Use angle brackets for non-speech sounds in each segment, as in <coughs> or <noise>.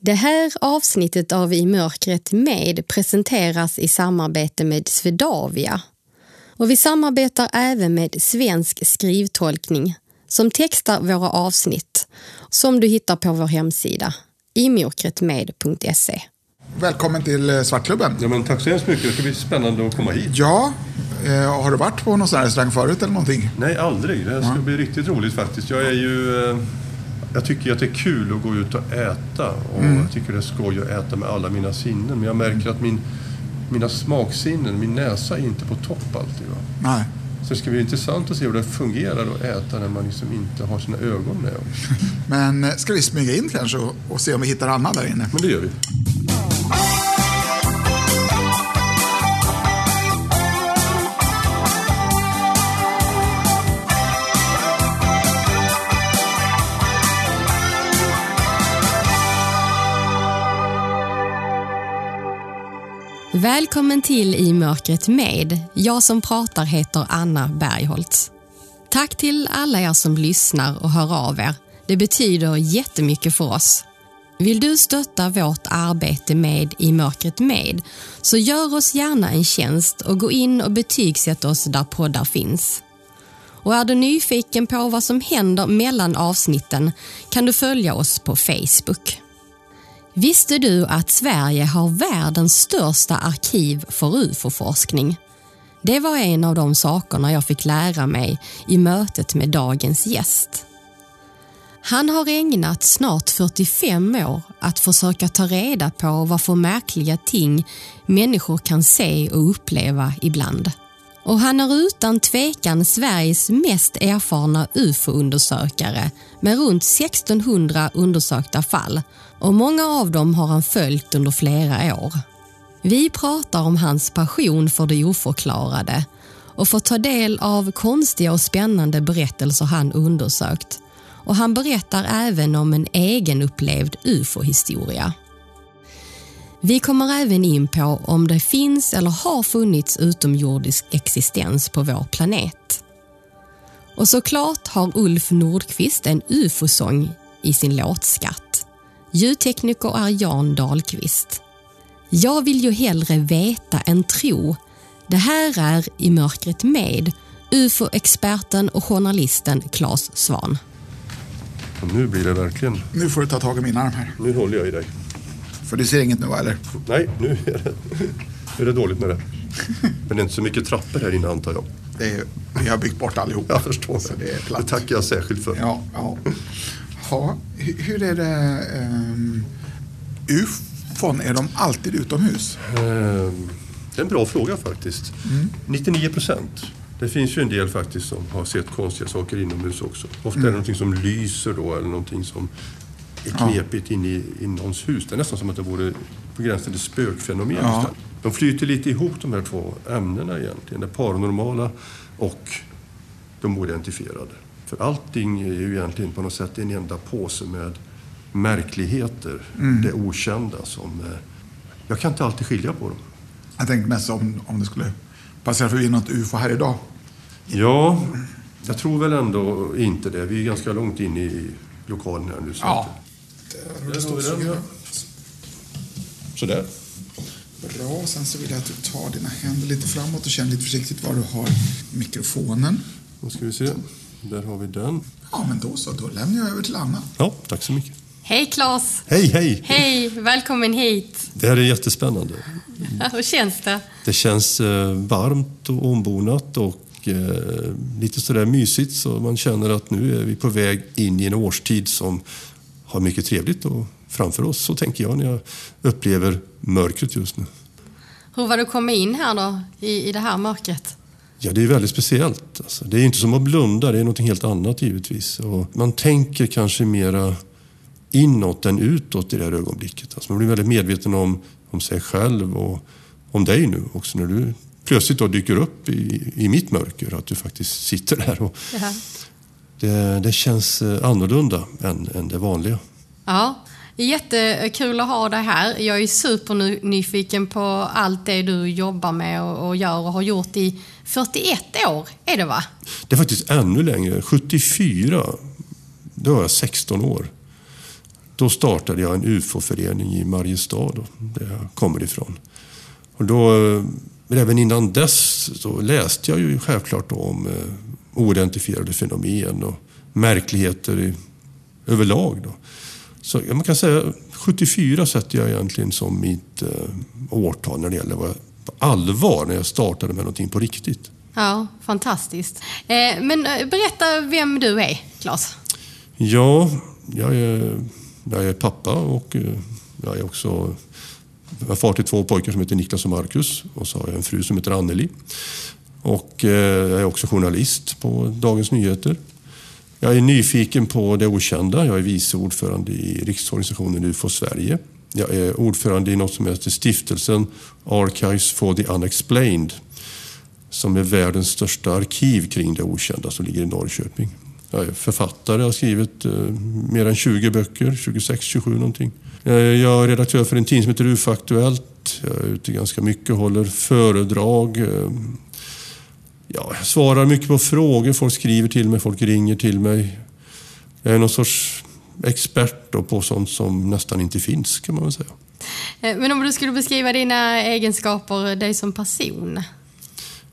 Det här avsnittet av I mörkret med presenteras i samarbete med Svedavia. Och vi samarbetar även med Svensk skrivtolkning som textar våra avsnitt som du hittar på vår hemsida imörkretmed.se. Välkommen till eh, Svartklubben. Ja, men tack så hemskt mycket. Det ska bli spännande att komma hit. Ja, eh, har du varit på någon sån här restaurang förut eller någonting? Nej, aldrig. Det här ska bli riktigt roligt faktiskt. Jag är ju... Eh, jag tycker att det är kul att gå ut och äta. Och jag tycker det är skoj att äta med alla mina sinnen. Men jag märker att min, mina smaksinnen, min näsa är inte på topp alltid. Va? Nej. Så det ska bli intressant att se hur det fungerar att äta när man liksom inte har sina ögon med. Men eh, ska vi smyga in kanske och, och se om vi hittar Anna där inne? Men det gör vi. Välkommen till I mörkret med. Jag som pratar heter Anna Bergholtz. Tack till alla er som lyssnar och hör av er. Det betyder jättemycket för oss. Vill du stötta vårt arbete med I mörkret med så gör oss gärna en tjänst och gå in och betygsätt oss där poddar finns. Och är du nyfiken på vad som händer mellan avsnitten kan du följa oss på Facebook. Visste du att Sverige har världens största arkiv för ufo-forskning? Det var en av de sakerna jag fick lära mig i mötet med dagens gäst. Han har ägnat snart 45 år att försöka ta reda på vad för märkliga ting människor kan se och uppleva ibland. Och han är utan tvekan Sveriges mest erfarna ufo-undersökare med runt 1600 undersökta fall och många av dem har han följt under flera år. Vi pratar om hans passion för det oförklarade och får ta del av konstiga och spännande berättelser han undersökt. Och han berättar även om en egenupplevd ufo-historia. Vi kommer även in på om det finns eller har funnits utomjordisk existens på vår planet. Och såklart har Ulf Nordqvist en ufo-sång i sin låtskatt. Ljudtekniker är Jan Dahlqvist. Jag vill ju hellre veta än tro. Det här är I mörkret med ufo-experten och journalisten Claes Svan. Nu blir det verkligen... Nu får du ta tag i min arm här. Nu håller jag i dig. För du ser inget nu eller? Nej, nu är det, nu är det dåligt med det. Men det är inte så mycket trappor här inne antar jag. Det är, vi har byggt bort allihop. Jag förstår. Så det är det platt. tackar jag särskilt för. Ja, ja. Ja hu- hur är det? Um, ufon, är de alltid utomhus? Ehm, Det är en bra fråga faktiskt. 99 procent. Det finns ju en del faktiskt som har sett konstiga saker inomhus också. Ofta är det någonting som lyser då eller någonting som är knepigt inne i, i någons hus. Det är nästan som att det vore på gränsen till spökfenomen. Ja. De flyter lite ihop de här två ämnena egentligen. Det paranormala och de oidentifierade. För allting är ju egentligen på något sätt en enda påse med märkligheter. Det okända som... eh, Jag kan inte alltid skilja på dem. Jag tänkte mest om, om det skulle passera förbi något ufo här idag. Ja, jag tror väl ändå inte det. Vi är ganska långt in i lokalen här nu. Så Ja. att- Där står den, ja. Sådär. Bra, sen så vill jag att du tar dina händer lite framåt och känner lite försiktigt var du har mikrofonen. Då ska vi se. Där har vi den. Ja, men då så, då lämnar jag över till Anna. Ja, tack så mycket. Hej Claes! Hej, hej! Hej, välkommen hit! Det här är jättespännande. Hur känns det? Det känns eh, varmt och ombonat och eh, lite sådär mysigt så man känner att nu är vi på väg in i en årstid som har mycket trevligt och framför oss. Så tänker jag när jag upplever mörkret just nu. Hur var det att komma in här då, i, i det här mörkret? Ja, det är väldigt speciellt. Alltså, det är inte som att blunda, det är något helt annat givetvis. Och man tänker kanske mera inåt än utåt i det här ögonblicket. Alltså, man blir väldigt medveten om, om sig själv och om dig nu också när du plötsligt då dyker upp i, i mitt mörker. Att du faktiskt sitter där. Och det, det känns eh, annorlunda än, än det vanliga. Ja, jättekul att ha dig här. Jag är supernyfiken på allt det du jobbar med och, gör och har gjort i 41 år, är det va? Det är faktiskt ännu längre. 74, då var jag 16 år. Då startade jag en UFO-förening i Mariestad, då, där jag kommer ifrån. Och då, men även innan dess så läste jag ju självklart om eh, oidentifierade fenomen och märkligheter i, överlag. Då. Så man kan säga 74 sätter jag egentligen som mitt eh, årtal när det gäller vad jag, på allvar när jag startade med någonting på riktigt. Ja, fantastiskt. Eh, men eh, berätta vem du är, Claes. Ja, jag är, jag är pappa och eh, jag är också jag har far till två pojkar som heter Niklas och Marcus och så har jag en fru som heter Anneli. Och eh, jag är också journalist på Dagens Nyheter. Jag är nyfiken på det okända. Jag är vice ordförande i riksorganisationen UFO Sverige. Jag är ordförande i något som heter stiftelsen Archives for the Unexplained som är världens största arkiv kring det okända som ligger i Norrköping. Jag är författare, jag har skrivit eh, mer än 20 böcker, 26, 27 någonting. Eh, jag är redaktör för en tidning som heter UFO Aktuellt. Jag är ute ganska mycket, håller föredrag. Eh, Eh, ja, jag svarar mycket på frågor, folk skriver till mig, folk ringer till mig. Jag är någon sorts expert på sånt som nästan inte finns kan man väl säga. Eh, men om du skulle beskriva dina egenskaper, dig som person?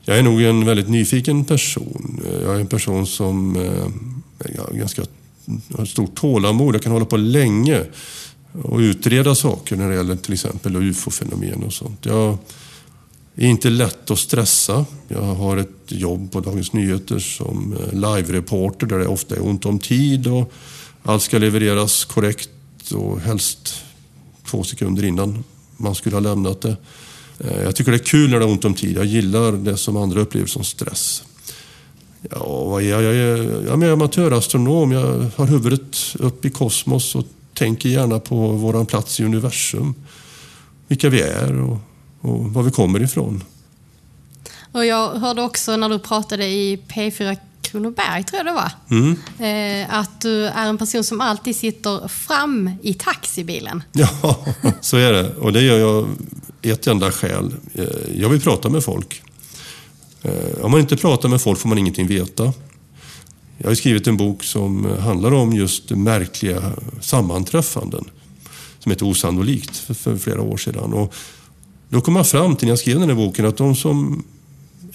Jag är nog en väldigt nyfiken person. Jag är en person som är ganska har stort tålamod. Jag kan hålla på länge och utreda saker när det gäller till exempel ufo-fenomen och sånt. Jag är inte lätt att stressa. Jag har ett jobb på Dagens Nyheter som eh, live-reporter där det ofta är ont om tid och allt ska levereras korrekt och helst två sekunder innan man skulle ha lämnat det. Eh, jag tycker det är kul när det är ont om tid. Jag gillar det som andra upplever som stress. Ja, vad är jag? Jag är, jag är amatörastronom. Jag har huvudet upp i kosmos och tänker gärna på vår plats i universum. Vilka vi är och, och var vi kommer ifrån. Och jag hörde också när du pratade i P4 Kronoberg, tror jag det var, mm. eh, att du är en person som alltid sitter fram i taxibilen. <laughs> Ja, så är det. Och det gör jag ett enda skäl. Eh, jag vill prata med folk. Eh, om man inte pratar med folk får man ingenting veta. Jag har skrivit en bok som handlar om just märkliga sammanträffanden som heter Osannolikt för, för flera år sedan. Och då kom jag fram till när jag skrev den här boken att de som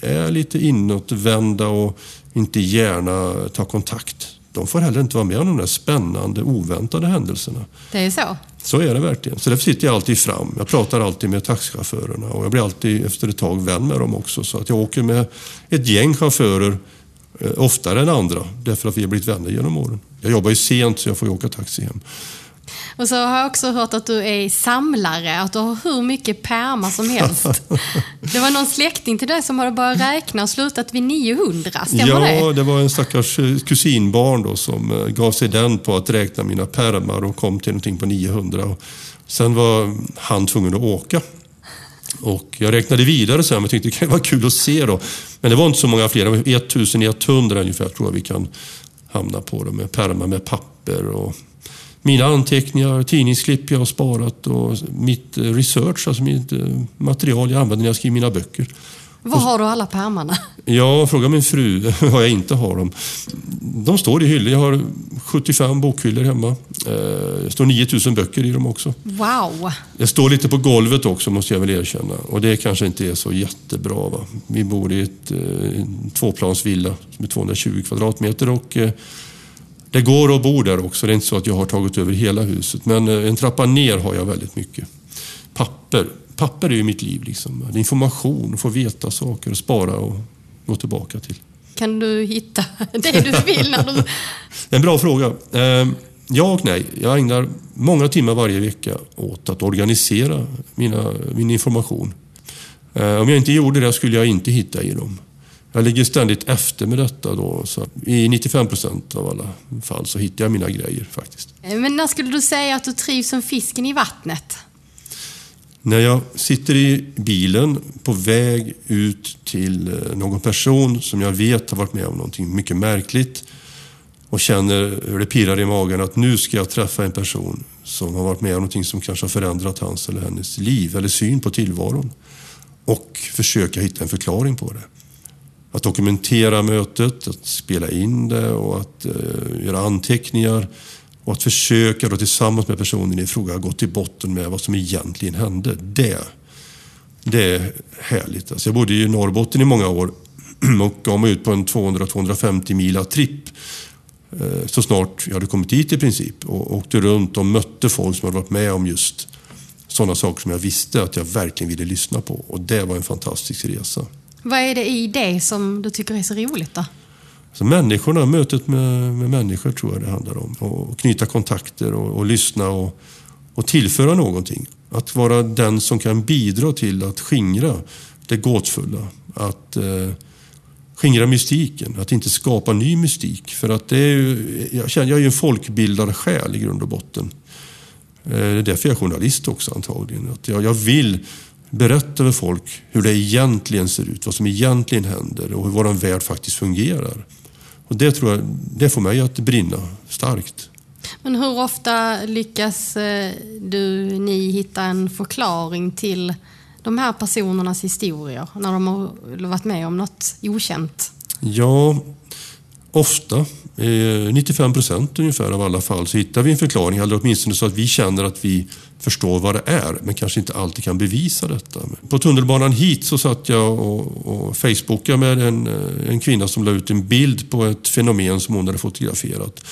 är lite inåtvända och inte gärna tar kontakt, de får heller inte vara med om de där spännande, oväntade händelserna. Det är så? Så är det verkligen. Så därför sitter jag alltid fram. Jag pratar alltid med taxichaufförerna och jag blir alltid efter ett tag vän med dem också. Så att jag åker med ett gäng chaufförer Eh, oftare än andra därför att vi har blivit vänner genom åren. Jag jobbar ju sent så jag får åka taxi hem. Och så har jag också hört att du är samlare, att du har hur mycket pärmar som helst. det var någon släkting till dig som hade börjat räkna och slutat vid 900, stämmer ja, det? Ja, det var en stackars eh, kusinbarn då som eh, gav sig den på att räkna mina pärmar och kom till någonting på 900. Och sen var han tvungen att åka. Och jag räknade vidare sen, men tyckte det kan vara kul att se då. Men det var inte så många fler, det var 1100 ungefär tror jag vi kan hamna på. Då, med pärmar med papper och mina anteckningar, tidningsklipp jag har sparat och mitt eh, research, alltså mitt eh, material jag använder när jag skriver mina böcker. Var har du alla pärmarna? Ja, fråga min fru <laughs> vad jag inte har dem. De står i hyllor. Jag har 75 bokhyllor hemma. Eh, det står 9000 böcker i dem också. Wow! Det står lite på golvet också måste jag väl erkänna. Och det kanske inte är så jättebra. Va? Vi bor i ett eh, tvåplansvilla som är 220 kvadratmeter och det går att bo där också. Det är inte så att jag har tagit över hela huset. Men eh, en trappa ner har jag väldigt mycket. Papper papper är ju mitt liv. Liksom. Information, få veta saker spara och gå tillbaka till. Kan du hitta <laughs> det du vill? När du... <laughs> en bra fråga. Ehm, ja och nej. Jag ägnar många timmar varje vecka åt att organisera mina, min information. Ehm, om jag inte gjorde det skulle jag inte hitta i dem. Jag ligger ständigt efter med detta. Då, så I 95 procent av alla fall så hittar jag mina grejer faktiskt. Men när skulle du säga att du trivs som fisken i vattnet? När jag sitter i bilen på väg ut till eh, någon person som jag vet har varit med om någonting mycket märkligt och känner hur det pirrar i magen att nu ska jag träffa en person som har varit med om någonting som kanske har förändrat hans eller hennes liv eller syn på tillvaron och försöka hitta en förklaring på det. Att dokumentera mötet, att spela in det och att eh, göra anteckningar Och att försöka då tillsammans med personen i fråga gå till botten med vad som egentligen hände. Det, det är härligt. Alltså jag bodde i Norrbotten i många år <clears throat> och gav mig ut på en 200-250 mila tripp eh, så snart jag hade kommit dit i princip och åkte runt och mötte folk som hade varit med om just sådana saker som jag visste att jag verkligen ville lyssna på. Och det var en fantastisk resa. Vad är det i det som du tycker är så roligt då? Så människorna, mötet med, med människor tror jag det handlar om. Och knyta kontakter och, och lyssna och, och tillföra någonting. Att vara den som kan bidra till att skingra det gåtfulla. Att eh, skingra mystiken, att inte skapa ny mystik. För att det är ju, jag, känner, jag är ju en folkbildarsjäl i grund och botten. Eh, det är därför jag är journalist också antagligen. Att jag, jag vill berätta för folk hur det egentligen ser ut, vad som egentligen händer och hur vår värld faktiskt fungerar. Och det tror jag, det får mig att brinna starkt. Men hur ofta lyckas eh, du, ni hitta en förklaring till de här personernas historier när de har varit med om något okänt? Ja, ofta. Eh, 95 procent ungefär av alla fall så hittar vi en förklaring, eller åtminstone så att vi känner att vi förstår vad det är, men kanske inte alltid kan bevisa detta. På tunnelbanan hit så satt jag och, och facebookade med en, eh, en kvinna som la ut en bild på ett fenomen som hon hade fotograferat.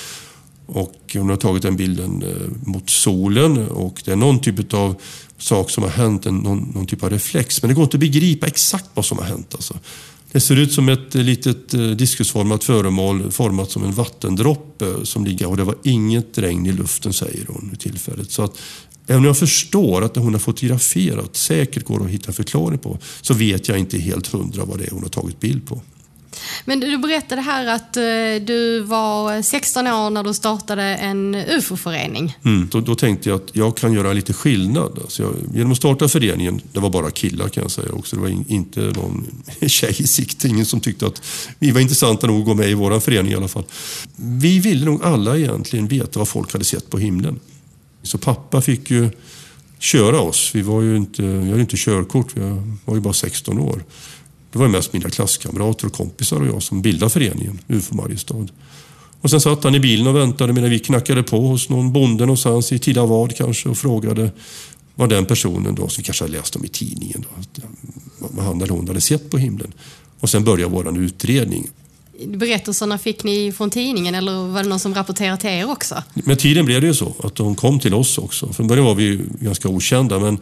Och hon har tagit den bilden eh, mot solen och det är någon typ av sak som har hänt, någon, någon typ av reflex. Men det går inte att begripa exakt vad som har hänt. Alltså. Det ser ut som ett litet eh, diskusformat föremål format som en vattendroppe som ligger och det var inget regn i luften säger hon i tillfället. Så att även om jag förstår att det hon har fotograferat säkert går att hitta förklaring på så vet jag inte helt hundra vad det är hon har tagit bild på. Men du berättade här att eh, du var 16 år när du startade en UFO-förening. Mm, då, då, tänkte jag att jag kan göra lite skillnad. Alltså jag, genom att starta föreningen, det var bara killar kan jag säga också, det var in, inte någon <laughs> tjej i sikte, ingen som tyckte att vi var intressanta nog att gå med i vår förening i alla fall. Vi ville nog alla egentligen veta vad folk hade sett på himlen. Så pappa fick ju köra oss. Vi var ju inte, vi hade inte körkort, vi var ju bara 16 år. Det var mest mina klasskamrater och kompisar och jag som bildade föreningen UFO Mariestad. Och sen satt han i bilen och väntade medan vi knackade på hos någon bonde någonstans i Tidavad kanske och frågade vad den personen då, som kanske hade läst om i tidningen, då, vad han eller hon hade sett på himlen. Och sen började vår utredning. Berättelserna fick ni från tidningen eller var det någon som rapporterade till er också? Med tiden blev det ju så att de kom till oss också. Från början var vi ganska okända men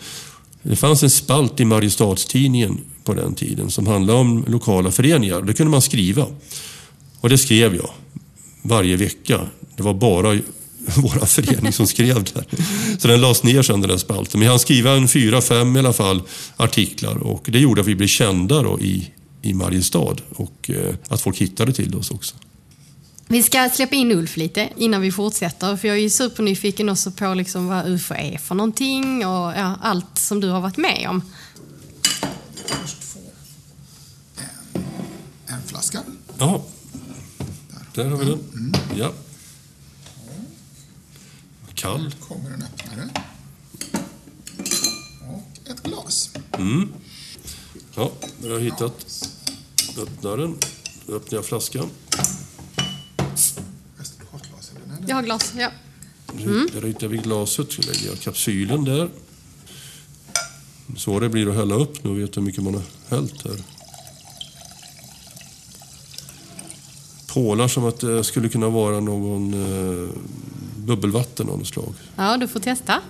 det fanns en spalt i Mariestadstidningen på den tiden som handlade om lokala föreningar. Det kunde man skriva. Och det skrev jag varje vecka. Det var bara <laughs> vår förening som skrev där. Så den lades ner sen den där spalten. Men jag hann skriva en fyra, fem i alla fall artiklar och det gjorde att vi blev kända då i, i Mariestad och eh, att folk hittade till oss också. Vi ska släppa in Ulf lite innan vi fortsätter. För jag är ju supernyfiken också på liksom vad UFO är för någonting och ja, allt som du har varit med om. Först få en, en flaska. Ja, där har vi den. Mm. Ja. Kall. kommer en öppnare. Och ett glas. Mm. Ja, jag har hittat öppnaren. Då öppnar jag flaskan. Jag har glas, ja. Mm. Där hittar vi glaset, så lägger jag kapsylen där. Så det blir att hälla upp. Nu vet hur mycket man har hällt här. Pålar som att det skulle kunna vara någon eh, bubbelvatten av något slag. Ja, du får testa.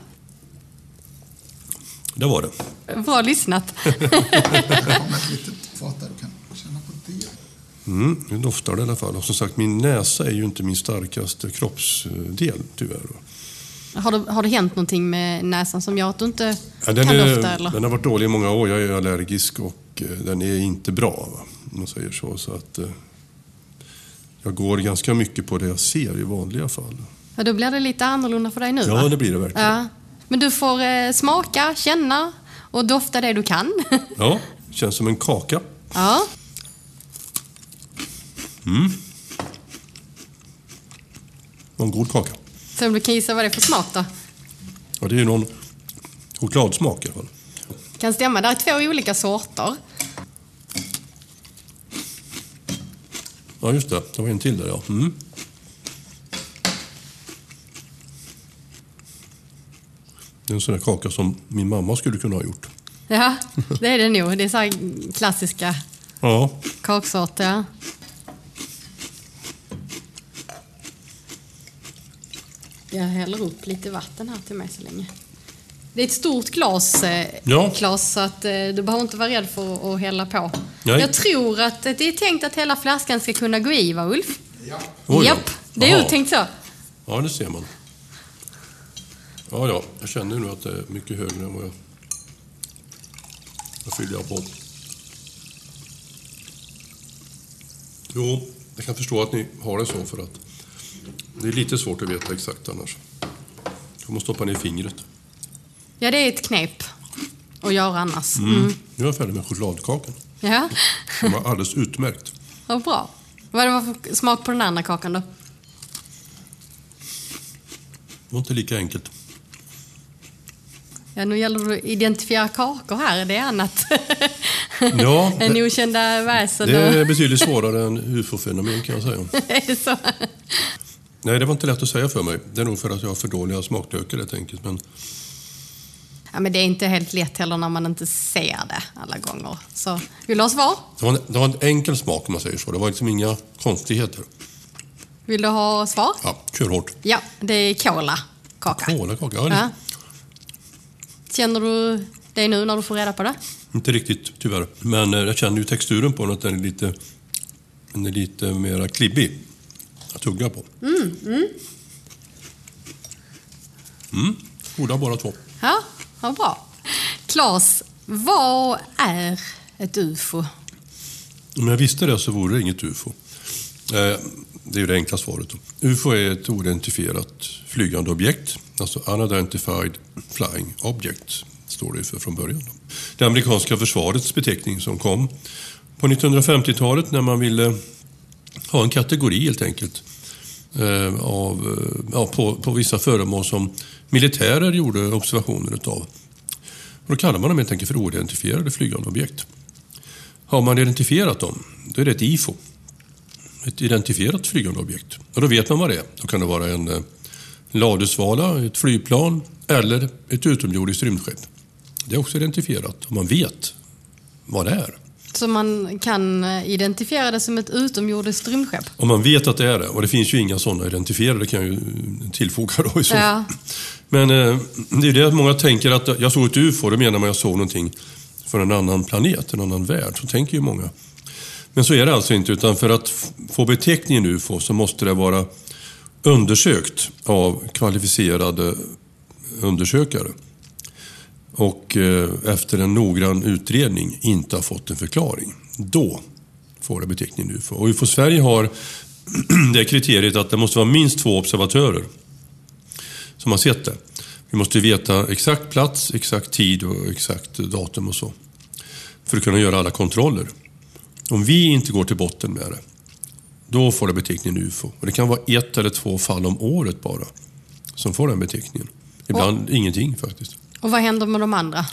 Det var det. Bra lyssnat. Du. <laughs> Mm, nu doftar det i alla fall. Och som sagt, min näsa är ju inte min starkaste kroppsdel tyvärr. Har det, har det hänt någonting med näsan som gör att du inte ja, den kan är, dofta? Eller? Den har varit dålig i många år. Jag är allergisk och eh, den är inte bra. Va? Om man säger så. så att, eh, jag går ganska mycket på det jag ser i vanliga fall. Ja, då blir det lite annorlunda för dig nu Ja, va? det blir det verkligen. Ja. Men du får eh, smaka, känna och dofta det du kan. <laughs> Ja, känns som en kaka. ja. Mm. En god kaka. Så du kan gissa vad det är för smak då? Ja, det är någon chokladsmak i alla fall. Kan stämma. Det är två olika sorter. Ja, just det. Det var en till där, ja. Mm. Det är en sån där kaka som min mamma skulle kunna ha gjort. Ja, det är det nog. Det är så här klassiska Ja, kaksorter. Jag häller upp lite vatten här till mig så länge. Det är ett stort glas, eh, Ja. Claes, så att, eh, du behöver inte vara rädd för att hälla på. Nej. Jag tror att det är tänkt att hela flaskan ska kunna gå i, va Ulf? Ja. Då. Japp, det är uttänkt så. ja det ser man. Ja, ja, jag känner nu att det är mycket högre än vad jag... Vad fyller jag på? Jo, jag kan förstå att ni har det så för att det är lite svårt att veta exakt annars. Jag måste stoppa ner fingret. Ja, det är ett knep att göra annars. Mm. Nu är jag färdig med chokladkakan. Ja, Den var alldeles utmärkt. vad bra. Vad det var för smak på den andra kakan då? Det var inte lika enkelt. Ja, nu gäller det att identifiera kakor här. Det är annat <laughs> Ja, <laughs> än det, okända väsen. det är betydligt svårare än ufo-fenomen kan jag säga. <laughs> är det så? Nej, det var inte lätt att säga för mig. Det är nog för att jag har för dåliga smaklökar helt enkelt. Men Ja, men det är inte helt lätt heller när man inte ser det alla gånger. Så, vill du ha svar? det var, en, det var en enkel smak om man säger så. Det var liksom inga konstigheter. Vill du ha svar? Ja, kör hårt. Ja, det är kola-kaka. Kolakaka, ja, Ja. Känner du det nu när du får reda på det? inte riktigt tyvärr. Men eh, jag känner ju texturen på den att den är lite, den är lite mera klibbig att tugga på. Mm, goda båda två. Ja, vad bra. Claes, vad är ett UFO? Om jag visste det så vore det inget UFO. Eh, Det är ju det enkla svaret. UFO är ett oidentifierat flygande objekt, alltså Unidentified Flying Object, står det för från början. Det amerikanska försvarets beteckning som kom på 1950-talet när man ville ha en kategori helt enkelt eh, av, eh, ja, på, på vissa föremål som militärer gjorde observationer utav. Och då kallar man dem helt enkelt för oidentifierade flygande objekt. Har man identifierat dem, då är det ett IFO. Ett identifierat flygande objekt. Och då vet man vad det är. Då kan det vara en eh, ladusvala, ett flygplan eller ett utomjordiskt rymdskepp. Det är också identifierat och man vet vad det är. Så man kan eh, identifiera det som ett utomjordiskt rymdskepp? Och man vet att det är det. Och det finns ju inga sådana identifierade kan jag ju tillfoga då så. Ja. Men eh, det är det att många tänker att jag såg ett UFO, då menar man jag såg någonting från en annan planet, en annan värld. Så tänker ju många. Men så är det alltså inte, utan för att få beteckningen UFO så måste det vara undersökt av kvalificerade undersökare. Och eh, efter en noggrann utredning inte har fått en förklaring. Då får det beteckningen UFO. Och UFO Sverige har <clears throat> det kriteriet att det måste vara minst två observatörer som har sett det. Vi måste veta exakt plats, exakt tid och exakt datum och så. För att kunna göra alla kontroller. Om vi inte går till botten med det, då får det beteckningen UFO. Och det kan vara ett eller två fall om året bara som får den beteckningen. Ibland ingenting faktiskt. Och vad händer med de andra?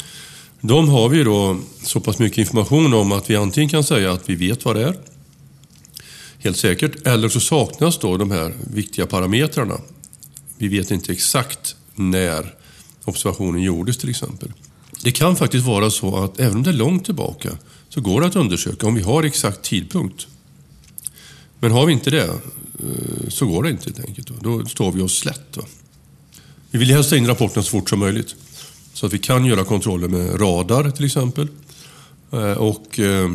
De har vi då så pass mycket information om att vi antingen kan säga att vi vet vad det är, helt säkert, eller så saknas då de här viktiga parametrarna. Vi vet inte exakt när observationen gjordes till exempel. Det kan faktiskt vara så att även om det är långt tillbaka så går det att undersöka om vi har exakt tidpunkt. Men har vi inte det eh, så går det inte helt enkelt. Då står vi oss slätt. Vi vill helst ha in rapporten så fort som möjligt. Så att vi kan göra kontroller med radar till exempel. Eh, Och eh,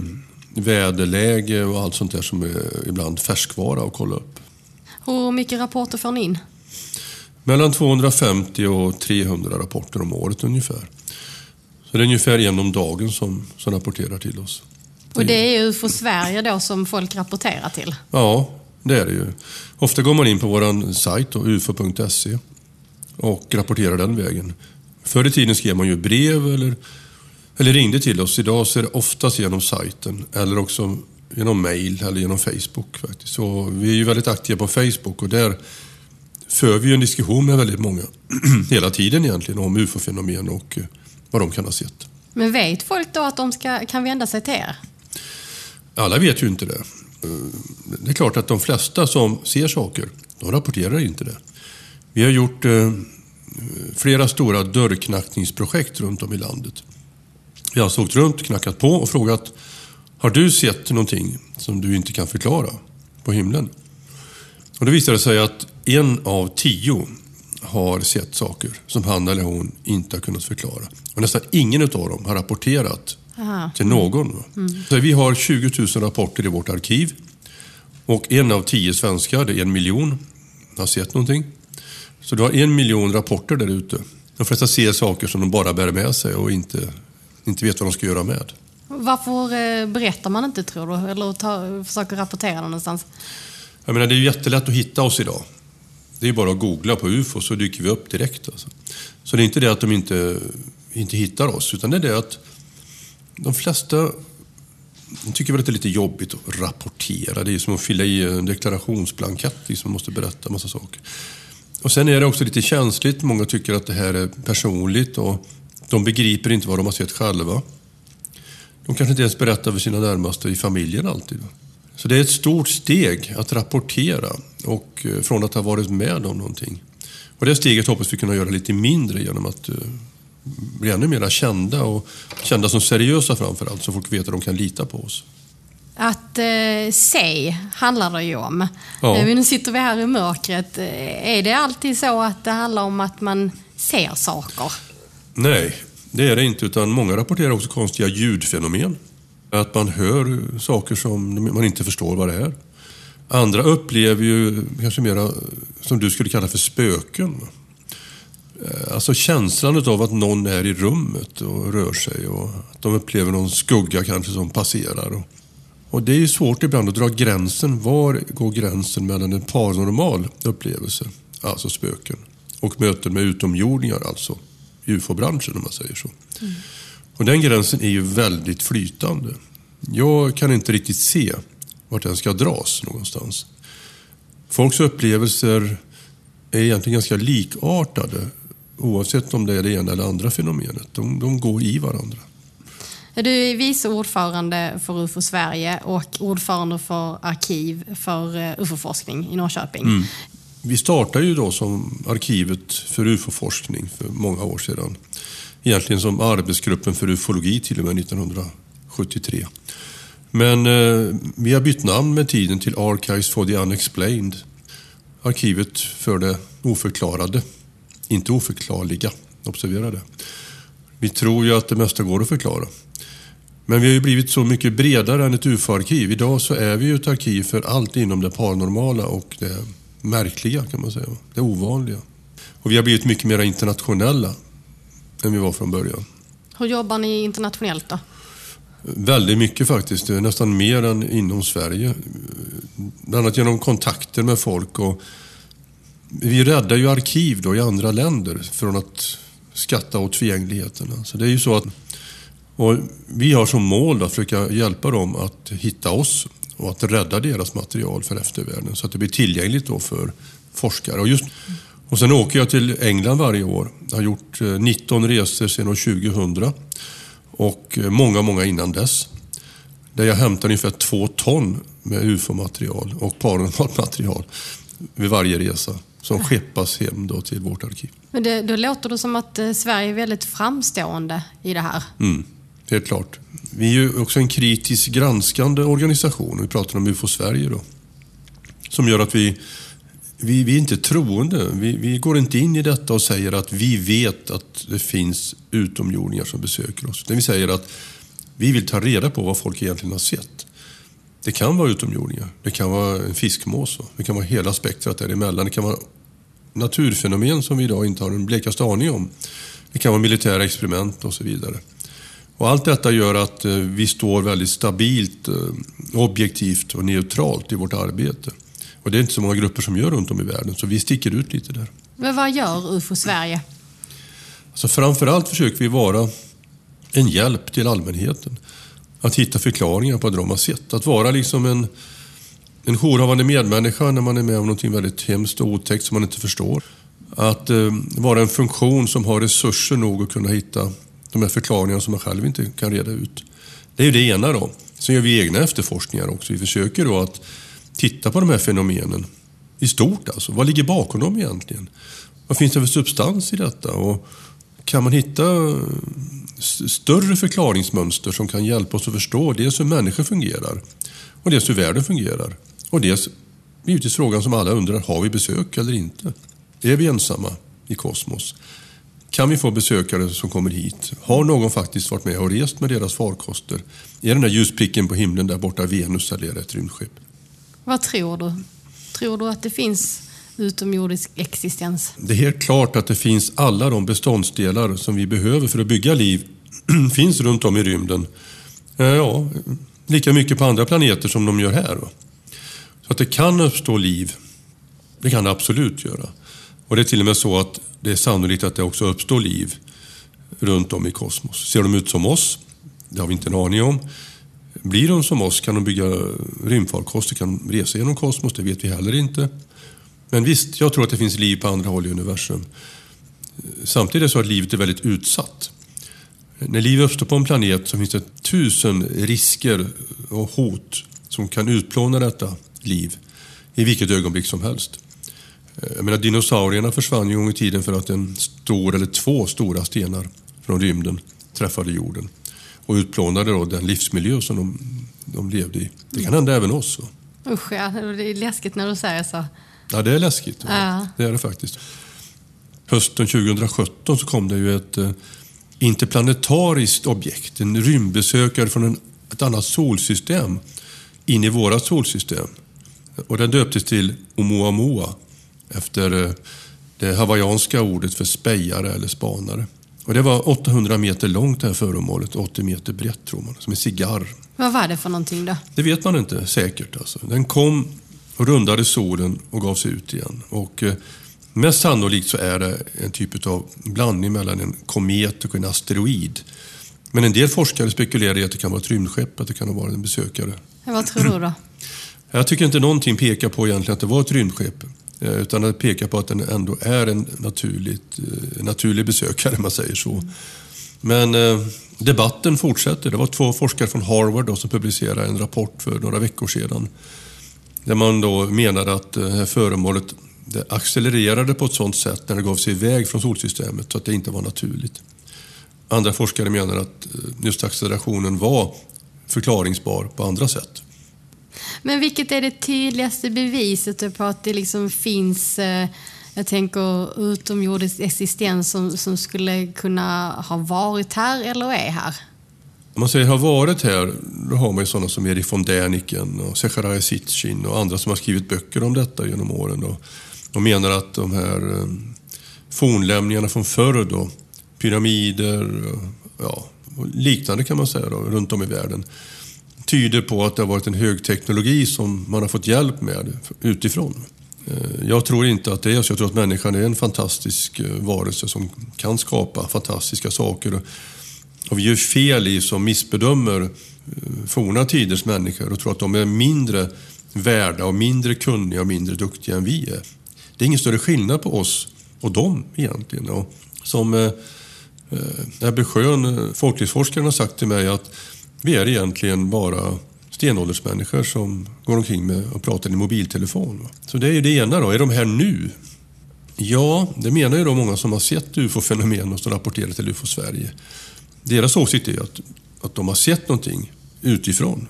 väderläge och allt sånt där som är ibland färskvara att kolla upp. Hur mycket rapporter får ni in? Mellan 250 och 300 rapporter om året ungefär. Så det är ungefär en om dagen som, som rapporterar till oss. Och det är UFO Sverige då som folk rapporterar till? Ja, det är det ju. Ofta går man in på vår sajt, ufo.se, och rapporterar den vägen. Förr i tiden skrev man ju brev eller, eller ringde till oss. Idag så är det oftast genom sajten eller också genom mail eller genom Facebook. faktiskt. Så vi är ju väldigt aktiva på Facebook och där för vi en diskussion med väldigt många <clears throat> hela tiden egentligen om ufo-fenomen och eh, vad de kan ha sett. Men vet folk då att de ska, kan vända sig till er? Alla vet ju inte det. Eh, Det är klart att de flesta som ser saker, de rapporterar inte det. Vi har gjort eh, flera stora dörrknackningsprojekt runt om i landet. Vi har alltså åkt runt, knackat på och frågat Har du sett någonting som du inte kan förklara på himlen? Och då visade det sig att en av tio har sett saker som han eller hon inte har kunnat förklara. Och nästan ingen av dem har rapporterat Aha. till någon. Mm. Så vi har 20 000 rapporter i vårt arkiv. Och en av tio svenskar, det är en miljon, har sett någonting. Så du har en miljon rapporter där ute. De flesta ser saker som de bara bär med sig och inte, inte vet vad de ska göra med. Varför eh, berättar man inte tror du? Eller tar, försöker rapportera någonstans? Jag menar, det är jättelätt att hitta oss idag. Det är bara att googla på UFO så dyker vi upp direkt. Alltså. Så det är inte det att de inte, inte hittar oss, utan det är det att de flesta de tycker väl att det är lite jobbigt att rapportera. Det är som att fylla i en deklarationsblankett, liksom man måste berätta en massa saker. Och sen är det också lite känsligt. Många tycker att det här är personligt och de begriper inte vad de har sett själva. De kanske inte ens berättar för sina närmaste i familjen alltid. Så det är ett stort steg att rapportera och eh, från att ha varit med om någonting. Och det steget hoppas vi kunna göra lite mindre genom att eh, bli ännu mer kända och kända som seriösa framför allt så folk vet att de kan lita på oss. Att eh, se handlar det ju om. Ja. Eh, nu sitter vi här i mörkret. Är det alltid så att det handlar om att man ser saker? Nej, det är det inte. Utan många rapporterar också konstiga ljudfenomen. Att man hör saker som man inte förstår vad det är. Andra upplever ju kanske mera som du skulle kalla för spöken. Eh, alltså känslan av att någon är i rummet och rör sig och att de upplever någon skugga kanske som passerar. Och det är ju svårt ibland att dra gränsen. Var går gränsen mellan en paranormal upplevelse, alltså spöken, och möten med utomjordingar, alltså ufo-branschen om man säger så. Mm. Och den gränsen är ju väldigt flytande. Jag kan inte riktigt se vart den ska dras någonstans. Folks upplevelser är egentligen ganska likartade oavsett om det är det ena eller andra fenomenet. De, de går i varandra. Du är vice ordförande för UFO Sverige och ordförande för arkiv för eh, UFO-forskning i Norrköping. Mm. Vi startade ju då som arkivet för UFO-forskning för många år sedan. Egentligen som arbetsgruppen för ufologi till och med 1973. Men eh, vi har bytt namn med tiden till Archives for the Unexplained. Arkivet för det oförklarade, inte oförklarliga. Observera det. Vi tror ju att det mesta går att förklara. Men vi har ju blivit så mycket bredare än ett UFO-arkiv. Idag så är vi ju ett arkiv för allt inom det paranormala och det märkliga kan man säga. Det ovanliga. Och vi har blivit mycket mer internationella än vi var från början. Hur jobbar ni internationellt då? Väldigt mycket faktiskt. Nästan mer än inom Sverige. Bland annat genom kontakter med folk. Och vi räddar ju arkiv då i andra länder från att skatta åt tillgängligheten. Så det är ju så att och vi har som mål att försöka hjälpa dem att hitta oss och att rädda deras material för eftervärlden så att det blir tillgängligt då för forskare. Och, just, och sen åker jag till England varje år. Jag har gjort 19 eh, resor sedan år 2000 och eh, många, många innan dess. Där jag hämtar ungefär två ton med UFO-material och paranormalt material vid varje resa som skeppas hem då till vårt arkiv. Men det, då låter det som att eh, Sverige är väldigt framstående i det här. Mm, helt klart. Vi är ju också en kritiskt granskande organisation. Vi pratar om UFO Sverige då. Som gör att vi, vi, vi är inte troende. Vi, vi går inte in i detta och säger att vi vet att det finns utomjordingar som besöker oss. Utan vi säger att vi vill ta reda på vad folk egentligen har sett. Det kan vara utomjordingar, det kan vara en fiskmås, det kan vara hela spektrat däremellan. Det kan vara naturfenomen som vi idag inte har en blekaste aning om. Det kan vara militära experiment och så vidare. Och allt detta gör att eh, vi står väldigt stabilt, eh, objektivt och neutralt i vårt arbete. Och det är inte så många grupper som gör runt om i världen, så vi sticker ut lite där. Men vad gör UFO Sverige? Alltså framförallt försöker vi vara en hjälp till allmänheten. Att hitta förklaringar på det de har sett. Att vara liksom en, en jourhavande medmänniska när man är med om något väldigt hemskt och otäckt som man inte förstår. Att eh, vara en funktion som har resurser nog att kunna hitta de här förklaringarna som man själv inte kan reda ut. Det är ju det ena då. Sen gör vi egna efterforskningar också. Vi försöker då att titta på de här fenomenen i stort. Alltså. Vad ligger bakom dem egentligen? vad finns det för substans i detta? Och kan man hitta eh, större förklaringsmönster som kan hjälpa oss att förstå dels hur människor fungerar och dels hur världen fungerar. Och dels givetvis frågan som alla undrar, har vi besök eller inte? Är vi ensamma i kosmos? Kan vi få besökare som kommer hit? Har någon faktiskt varit med och rest med deras farkoster? Är den där ljuspricken på himlen där borta Venus eller är det ett rymdskepp? Vad tror du? Tror du att det finns utomjordisk existens? Det är helt klart att det finns alla de beståndsdelar som vi behöver för att bygga liv <clears throat> finns runt om i rymden. Eh, ja, lika mycket på andra planeter som de gör här. Så att det kan uppstå liv, det kan det absolut göra. Och det är till och med så att det är sannolikt att det också uppstår liv runt om i kosmos. Ser de ut som oss? Det har vi inte en aning om. Blir de som oss? Kan de bygga rymdfarkoster? Kan de resa genom kosmos? Det vet vi heller inte. Men visst, jag tror att det finns liv på andra håll i universum. Samtidigt är det så att livet är väldigt utsatt. När liv uppstår på en planet så finns det tusen risker och hot som kan utplåna detta liv i vilket ögonblick som helst. Jag menar, dinosaurierna försvann ju en gång i tiden för att en stor eller två stora stenar från rymden träffade jorden och utplånade då den livsmiljö som de, de levde i. Det kan hända även oss. Usch ja, det är läskigt när du säger så. Ja, det är läskigt. Ja. Det är det faktiskt. Hösten 2017 så kom det ju ett eh, interplanetariskt objekt, en rymdbesökare från en, ett annat solsystem in i vårat solsystem. Och den döptes till Oumuamua efter eh, det hawaiianska ordet för spejare eller spanare. Och det var 800 meter långt det här föremålet, 80 meter brett tror man, som en cigarr. Vad var det för någonting då? Det vet man inte säkert. Alltså. Den kom och rundade solen och gav sig ut igen. Och eh, mest sannolikt så är det en typ av blandning mellan en komet och en asteroid. Men en del forskare spekulerar i att det kan vara ett rymdskepp, att det kan varit en besökare. Vad tror du då? <clears throat> Jag tycker inte någonting pekar på egentligen att det var ett rymdskepp. Eh, utan det pekar på att den ändå är en naturligt, eh, naturlig besökare, om man säger så. Men eh, debatten fortsätter. Det var två forskare från Harvard då, som publicerade en rapport för några veckor sedan. Där man då menade att eh, det här föremålet det accelererade på ett sådant sätt när det gav sig iväg från solsystemet så att det inte var naturligt. Andra forskare menar att just accelerationen var förklaringsbar på andra sätt. Men vilket är det tydligaste beviset på att det liksom finns, eh, jag tänker utomjordisk existens som, som skulle kunna ha varit här eller är här? Om man säger har varit här, då har man ju sådana som Erich von Däniken och Zechariah Sitchin och andra som har skrivit böcker om detta genom åren. Och, och menar att de här eh, fornlämningarna från förr då, pyramider eh, ja, och liknande kan man säga då, runt om i världen tyder på att det har varit en högteknologi som man har fått hjälp med utifrån. Eh, jag tror inte att det är så. Jag tror att människan är en fantastisk eh, varelse som kan skapa fantastiska saker. Och vi gör fel i som missbedömer eh, forna tiders människor och tror att de är mindre värda och mindre kunniga och mindre duktiga än vi är. Det är ingen större skillnad på oss och dem egentligen. Och som Ebbe Schön, folklivsforskaren, har sagt till mig att vi är egentligen bara stenåldersmänniskor som går omkring med och pratar i mobiltelefon. Så det är ju det ena då. Är de här nu? Ja, det menar ju då många som har sett ufo-fenomen och som rapporterar till UFO Sverige. Deras åsikt är att, att de har sett någonting utifrån.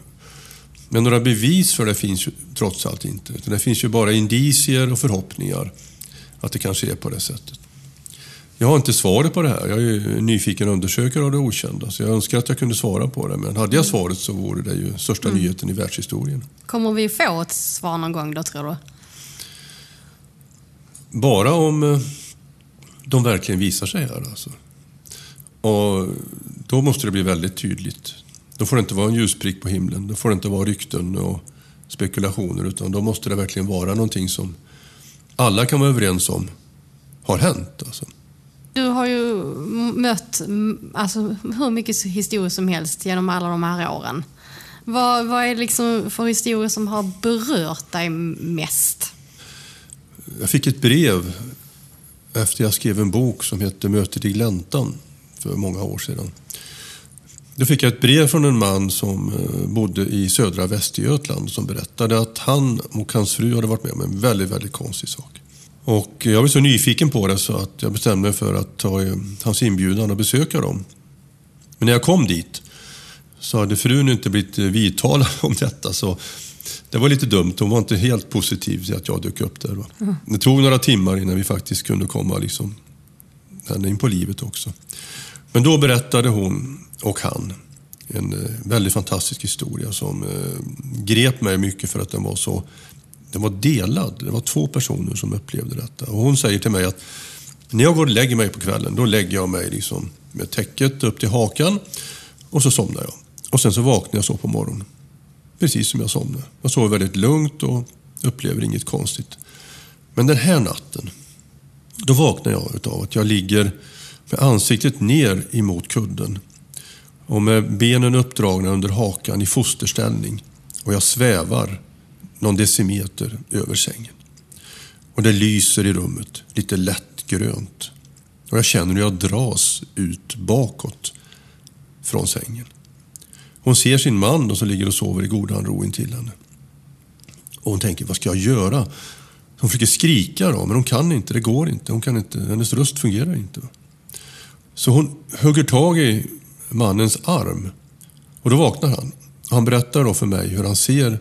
Men några bevis för det finns ju trots allt inte. Det finns ju bara indicier och förhoppningar att det kanske är på det sättet. Jag har inte svaret på det här. Jag är nyfiken undersökare av det okända. Så jag önskar att jag kunde svara på det. Men hade jag svaret så vore det ju största mm. nyheten i världshistorien. Kommer vi få ett svar någon gång då, tror du? Bara om eh, de verkligen visar sig här. Alltså. Och då måste det bli väldigt tydligt. Då får det inte vara en ljusprick på himlen. Då får det inte vara rykten och spekulationer. Utan då måste det verkligen vara någonting som alla kan vara överens om har hänt. Alltså. Du har ju mött alltså, hur mycket historier som helst genom alla de här åren. Vad, vad är det liksom för historier som har berört dig mest? Jag fick ett brev efter jag skrev en bok som heter Mötet i gläntan för många år sedan. Då fick jag ett brev från en man som eh, bodde i södra Västergötland som berättade att han och hans fru hade varit med om en väldigt, väldigt konstig sak. Och jag var så nyfiken på det så att jag bestämde mig för att ta hans inbjudan och besöka dem. Men när jag kom dit så hade frun inte blivit vidtalad <laughs> om detta. Så det var lite dumt. Hon var inte helt positiv till att jag dök upp där. Mm. Det tog några timmar innan vi faktiskt kunde komma liksom, henne in på livet också. Men då berättade hon och han en eh, väldigt fantastisk historia som eh, grep mig mycket för att den var så den var delad. Det var två personer som upplevde detta. Och hon säger till mig att när jag går och lägger mig på kvällen, då lägger jag mig liksom med täcket upp till hakan och så somnar jag. Och sen så vaknar jag så på morgonen. Precis som jag somnar. Jag sover väldigt lugnt och upplever inget konstigt. Men den här natten, då vaknar jag utav att jag ligger med ansiktet ner emot kudden och med benen uppdragna under hakan i fosterställning. Och jag svävar någon decimeter över sängen. Och det lyser i rummet, lite lätt grönt. Och jag känner hur jag dras ut bakåt från sängen. Hon ser sin man då som ligger och sover i godan ro intill henne. Och hon tänker, vad ska jag göra? Hon försöker skrika då, men hon kan inte, det går inte. Hon kan inte hennes röst fungerar inte. Så hon hugger tag i mannens arm och då vaknar han. Han berättar då för mig hur han ser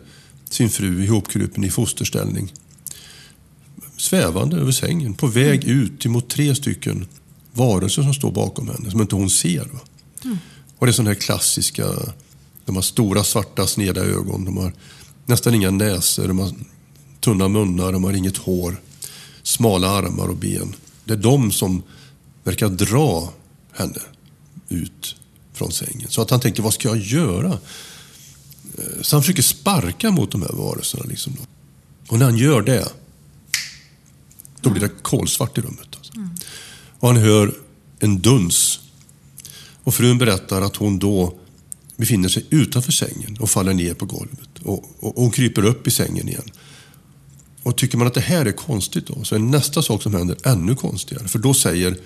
sin fru ihopkrupen i fosterställning. Svävande över sängen, på väg ut mot tre stycken varelser som står bakom henne, som inte hon ser. Mm. Och det är sådana här klassiska, de har stora svarta sneda ögon, de har nästan inga näsor, de har tunna munnar, de har inget hår, smala armar och ben. Det är de som verkar dra henne ut från sängen. Så att han tänker, vad ska jag göra? Eh, så han försöker sparka mot de här varelserna. Liksom Och när han gör det, då blir det kolsvart i rummet. Alltså. Mm. Och han hör en duns. Och frun berättar att hon då befinner sig utanför sängen och faller ner på golvet. Och, och, och hon kryper upp i sängen igen. Och tycker man att det här är konstigt då, så är nästa sak som händer ännu konstigare. För då säger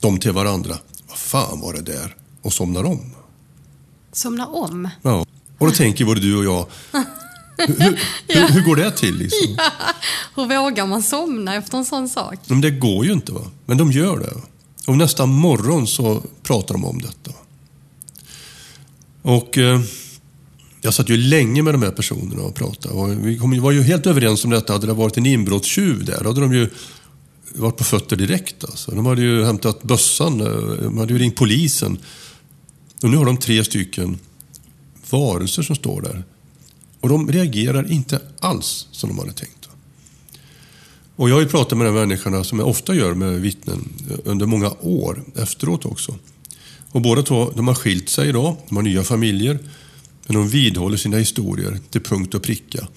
de till varandra, vad fan var det där? Och somnar om. Somnar om? Ja. Och då tänker både du och jag, hur, ja. hur, går det till? Liksom? Ja. Hur vågar man somna efter en sån sak? Men det går ju inte. Va? Men de gör det. Och nästa morgon så pratar de om detta. Och eh, jag satt ju länge med de här personerna och pratade. Och vi var ju helt överens om detta. Hade det varit en inbrottstjuv där, då hade de ju varit på fötter direkt. Alltså. De hade ju hämtat bössan, eh, de hade ju ringt polisen. Och nu har de tre stycken varelser som står där. Och de reagerar inte alls som de hade tänkt. Och jag har ju pratat med de människorna, som jag ofta gör med vittnen, under många år efteråt också. Och båda två, de har skilt sig idag, de har nya familjer, men de vidhåller sina historier till punkt och pricka.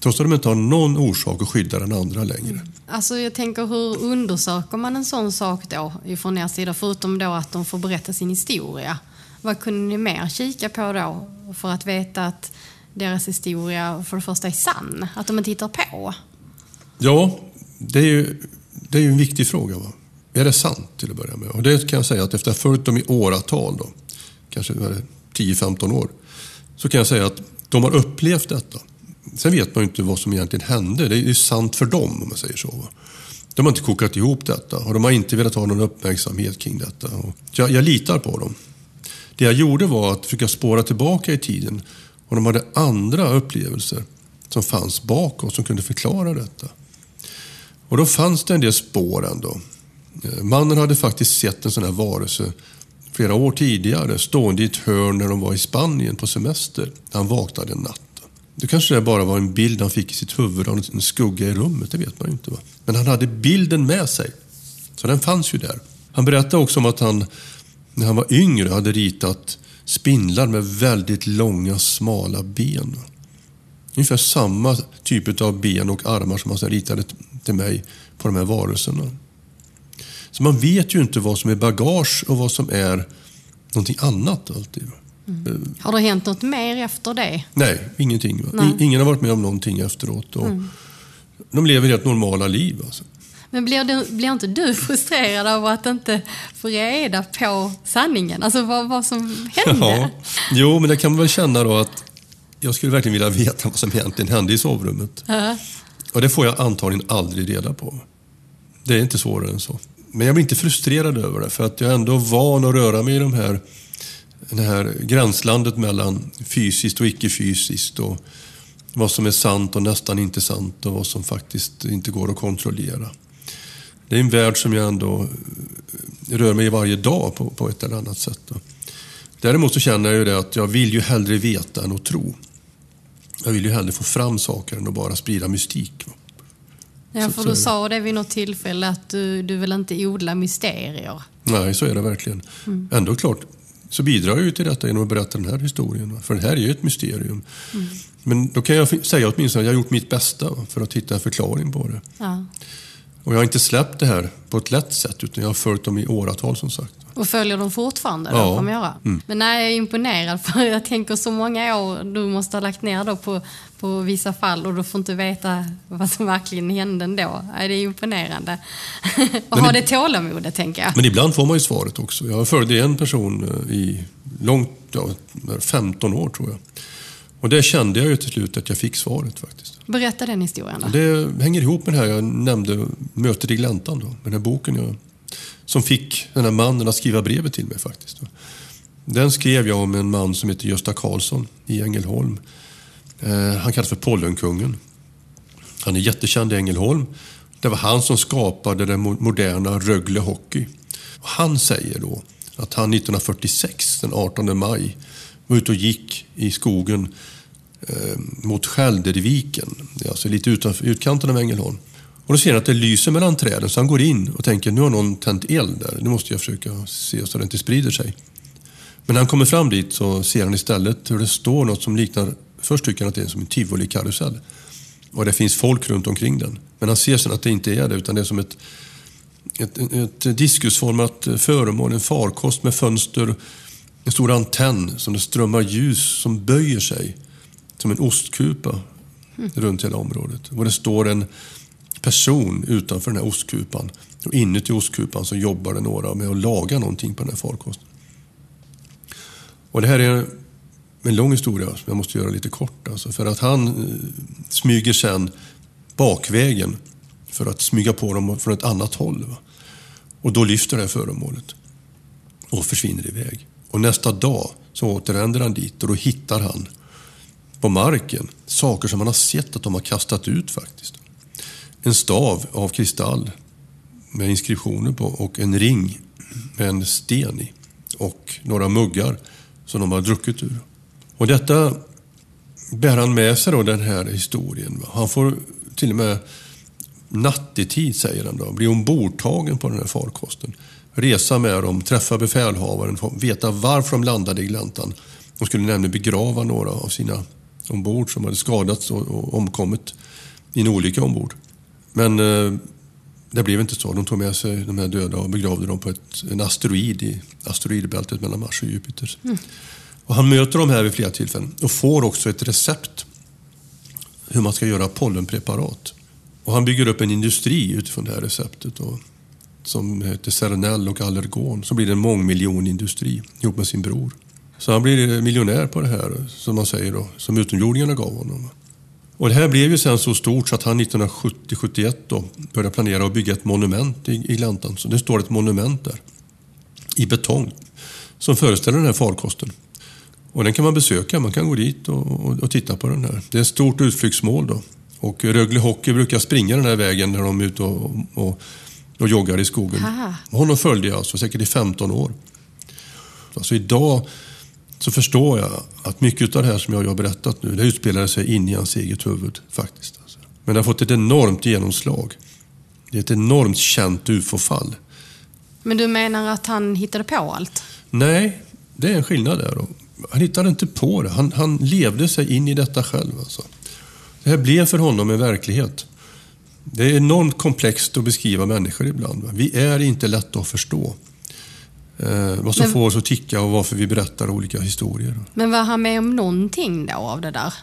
Trots att de inte har någon orsak att skydda den andra längre. Alltså jag tänker, hur undersöker man en sån sak då ifrån er sida? Förutom då att de får berätta sin historia. Vad kunde ni mer kika på då för att veta att deras historia för det första är sann? Att de inte hittar på? Ja, det är ju, det är ju en viktig fråga. Va? Är det sant till att börja med? Och det kan jag säga att efter att ha följt dem i åratal, då, kanske 10-15 år, så kan jag säga att de har upplevt detta. Sen vet man ju inte vad som egentligen hände. Det är ju sant för dem, om man säger så. Va? De har inte kokat ihop detta och de har inte velat ha någon uppmärksamhet kring detta. Jag, jag litar på dem. Det jag gjorde var att försöka spåra tillbaka i tiden och de hade andra upplevelser som fanns bakåt som kunde förklara detta. Och då fanns det en del spår ändå. Eh, mannen hade faktiskt sett en sån här varelse flera år tidigare stående i ett hörn när de var i Spanien på semester. Han vaknade en natt. Det kanske det bara var en bild han fick i sitt huvud av en skugga i rummet, det vet man ju inte. Va? Men han hade bilden med sig. Så den fanns ju där. Han berättade också om att han när han var yngre hade ritat spindlar med väldigt långa smala ben. Ungefär samma typ av ben och armar som han ritade till mig på de här varelserna. Så man vet ju inte vad som är bagage och vad som är någonting annat alltid. Mm. Har det hänt något mer efter det? Nej, ingenting. Nej. Ingen har varit med om någonting efteråt. Och mm. De lever helt normala liv. Alltså. Men blir, du, blir inte du frustrerad av att inte få reda på sanningen? Alltså vad, vad som hände? Ja. Jo, men det kan man väl känna då att jag skulle verkligen vilja veta vad som egentligen hände i sovrummet. -huh. Och det får jag antagligen aldrig reda på. Det är inte svårare än så. Men jag blir inte frustrerad över det, för att jag är ändå van att röra mig i de här, det här gränslandet mellan fysiskt och icke-fysiskt. Och vad som är sant och nästan inte sant och vad som faktiskt inte går att kontrollera. Det är en värld som jag ändå rör mig i varje dag på, på ett eller annat sätt. Däremot så känner jag ju det att jag vill ju hellre veta än att tro. Jag vill ju hellre få fram saker än att bara sprida mystik. Ja, för du sa det vid något tillfälle att du, du vill inte odla mysterier. Nej, så är det verkligen. Mm. Ändå klart, så bidrar jag ju till detta genom att berätta den här historien. För det här är ju ett mysterium. Mm. Men då kan jag säga åtminstone att jag har gjort mitt bästa för att hitta en förklaring på det. Ja. Och jag har inte släppt det här på ett lätt sätt, utan jag har följt dem i åratal som sagt. Och följer dem fortfarande? Ja. Då, göra. Mm. Men nej, jag är imponerad, <laughs> för jag tänker så många år du måste ha lagt ner då på, på vissa fall och du får inte veta vad som verkligen hände ändå. Nej, det är imponerande. <laughs> och ha det tålamodet, tänker jag. Men ibland får man ju svaret också. Jag följde en person eh, i långt, ja, 15 år tror jag. Och det kände jag ju till slut att jag fick svaret faktiskt. Berätta den historien då. Det hänger ihop med det här jag nämnde, Mötet i gläntan. Då, med den här boken jag, som fick den här mannen att skriva brevet till mig faktiskt. Den skrev jag om en man som heter Gösta Karlsson i Ängelholm. Eh, han kallas för Pollenkungen. Han är jättekänd i Ängelholm. Det var han som skapade den moderna Rögle Hockey. Han säger då att han 1946, den 18 maj, var ute och gick i skogen eh, mot Skälderviken, alltså lite utanför utkanten av Ängelholm. Och då ser han att det lyser mellan träden så han går in och tänker nu har någon tänt eld där. Nu måste jag försöka se så det inte sprider sig. Men när han kommer fram dit så ser han istället hur det står något som liknar, först tycker han att det är som en tivolikarusell. Och det finns folk runt omkring den. Men han ser sen att det inte är det utan det är som ett, ett, ett diskusformat föremål, en farkost med fönster en stor antenn som det strömmar ljus som böjer sig som en ostkupa mm. runt hela området. Och det står en person utanför den här ostkupan. Och inuti ostkupan så jobbar det några med att laga någonting på den här farkosten. Och det här är en lång historia som jag måste göra lite kort. Alltså, för att han eh, smyger sen bakvägen för att smyga på dem från ett annat håll. Va? Och då lyfter det här föremålet och försvinner iväg. Och nästa dag så återvänder han dit och då hittar han på marken saker som man har sett att de har kastat ut faktiskt. En stav av kristall med inskriptioner på och en ring med en sten i och några muggar som de har druckit ur. Och detta bär han med sig då, den här historien. Han får till och med nattetid, säger han då, bli ombordtagen på den här farkosten resa med dem, träffa befälhavaren, veta varför de landade i gläntan. De skulle nämligen begrava några av sina ombord som hade skadats och, omkommit i en olycka ombord. Men eh, det blev inte så. De tog med sig de här döda och begravde dem på ett, en asteroid i asteroidbältet mellan Mars och Jupiter. Mm. Och han möter dem här vid flera tillfällen och får också ett recept hur man ska göra pollenpreparat. Och han bygger upp en industri utifrån det här receptet. Och som heter Cernell och Allergon. Så blir en mångmiljonindustri ihop med sin bror. Så han blir miljonär på det här, som man säger då, som utomjordingarna gav honom. Och det här blev ju sen så stort så att han 1970-71 då började planera att bygga ett monument i, i Gläntan. Så det står ett monument där, i betong, som föreställer den här farkosten. Och den kan man besöka, man kan gå dit och, och, och titta på den här. Det är ett stort utflyktsmål då. Och Rögle Hockey brukar springa den här vägen när de är ute och, och och joggar i skogen. Aha. Honom följde jag alltså, säkert i 15 år. Alltså idag så förstår jag att mycket av det här som jag har berättat nu, det utspelade sig in i hans eget huvud faktiskt. Alltså. Men det har fått ett enormt genomslag. Det är ett enormt känt ufo-fall. Men du menar att han hittade på allt? Nej, det är en skillnad där. Han hittade inte på det. Han, han levde sig in i detta själv. Alltså. Det här blev för honom en verklighet. Det är enormt komplext att beskriva människor ibland. Vi är inte lätta att förstå. Eh, vad som Men, får oss att ticka och varför vi berättar olika historier. Men var han med om någonting då av det där?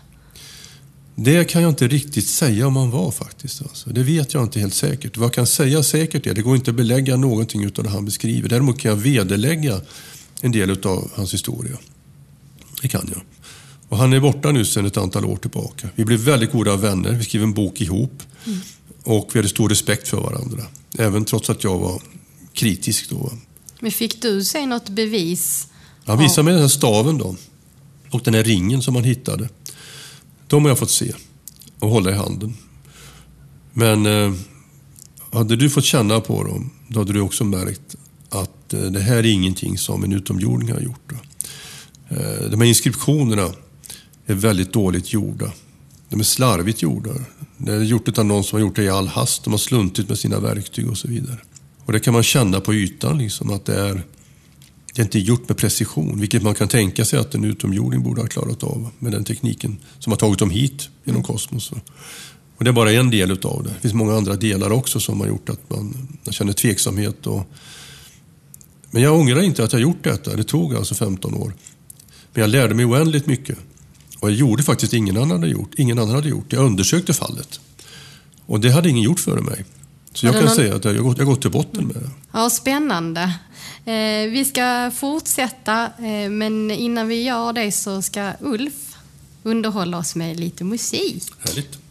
Det kan jag inte riktigt säga om han var faktiskt. Alltså. Det vet jag inte helt säkert. Vad jag kan säga säkert är det går inte att belägga någonting av det han beskriver. Däremot kan jag vederlägga en del av hans historia. Det kan jag. Och han är borta nu sedan ett antal år tillbaka. Vi blev väldigt goda vänner. Vi skrev en bok ihop. Mm. Och vi hade stor respekt för varandra. Även trots att jag var kritisk då. Men fick du se något bevis? Han visade mig den här staven då. Och den här ringen som han hittade. De har jag fått se och hålla i handen. Men eh, hade du fått känna på dem, då hade du också märkt att eh, det här är ingenting som en utomjording har gjort. Då. Eh, de här inskriptionerna är väldigt dåligt gjorda. De är slarvigt gjorda. Det är gjort av någon som har gjort det i all hast. De har sluntit med sina verktyg och så vidare. Och det kan man känna på ytan, liksom, att det är, det är inte gjort med precision. Vilket man kan tänka sig att en utomjording borde ha klarat av med den tekniken som har tagit dem hit genom kosmos. Och det är bara en del utav det. Det finns många andra delar också som har gjort att man, man känner tveksamhet. Och... Men jag ångrar inte att jag gjort detta. Det tog alltså 15 år. Men jag lärde mig oändligt mycket. Och jag gjorde faktiskt ingen annan hade gjort. Ingen annan hade gjort. Jag undersökte fallet. Och det hade ingen gjort före mig. Så jag kan någon... säga att jag har gått, till botten med det. Ja, spännande. Eh, vi ska fortsätta, eh, men innan vi gör det så ska Ulf underhålla oss med lite musik. Härligt.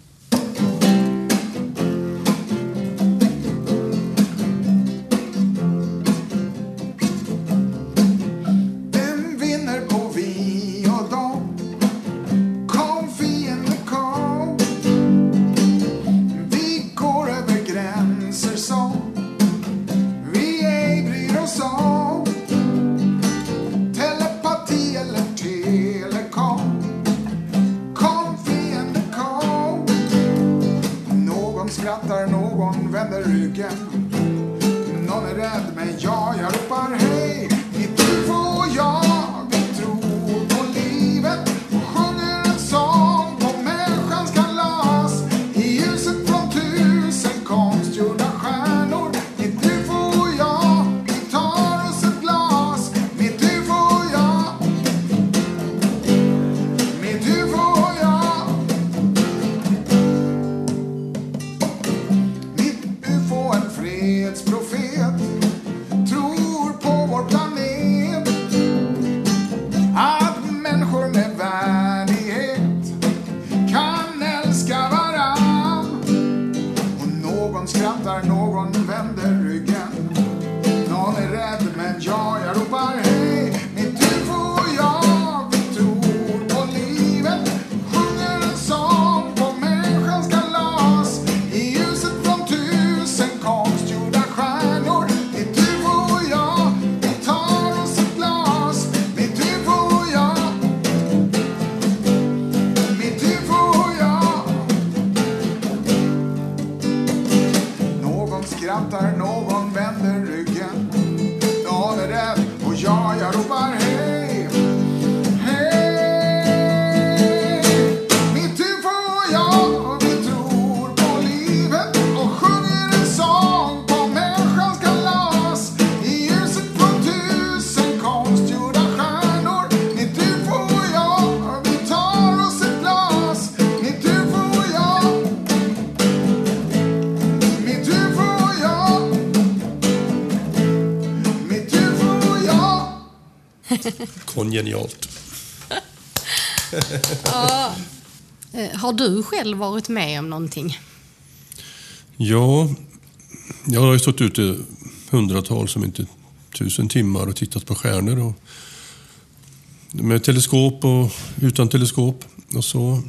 Du själv varit med om någonting? Ja, jag har ju stått ute hundratals, om inte tusen timmar och tittat på stjärnor. Och med teleskop och utan teleskop och så.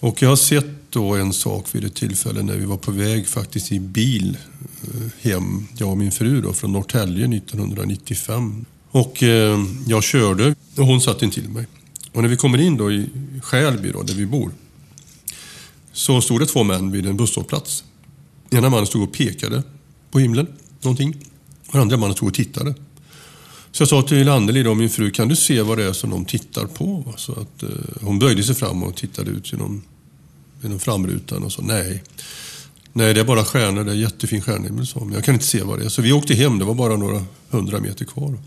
Och jag har sett då en sak vid ett tillfälle när vi var på väg faktiskt i bil eh, hem, jag och min fru då, från Norrtälje 1995. Och eh, jag körde och hon satt intill mig. Och när vi kommer in då i Skälby då, där vi bor, så stod det två män vid en busshållplats. Ena mannen stod och pekade på himlen, någonting. Och den andra mannen stod och tittade. Så jag sa till Anneli, då, min fru, kan du se vad det är som de tittar på? Så att, eh, hon böjde sig fram och tittade ut genom, genom framrutan och sa nej. Nej, det är bara stjärnor. Det är jättefin stjärnhimmel, sa Men jag kan inte se vad det är. Så vi åkte hem. Det var bara några hundra meter kvar.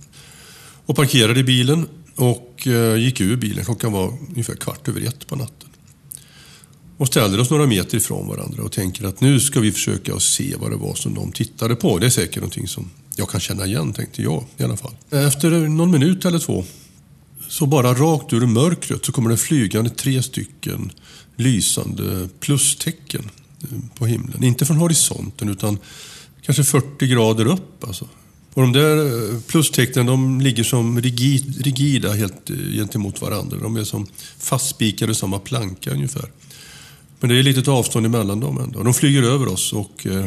Och parkerade bilen och eh, gick ur bilen. Klockan var ungefär kvart över ett på natten. Och ställer oss några meter ifrån varandra och tänker att nu ska vi försöka se vad det var som de tittade på. Det är säkert någonting som jag kan känna igen, tänkte jag i alla fall. Efter någon minut eller två så bara rakt ur mörkret så kommer det flygande tre stycken lysande plustecken eh, på himlen. Inte från horisonten utan kanske 40 grader upp. Alltså. Och de där eh, plustecknen de ligger som rigid, rigida helt eh, gentemot varandra. De är som fastspikade i samma planka ungefär. Men det är litet avstånd emellan dem ändå. De flyger över oss och eh,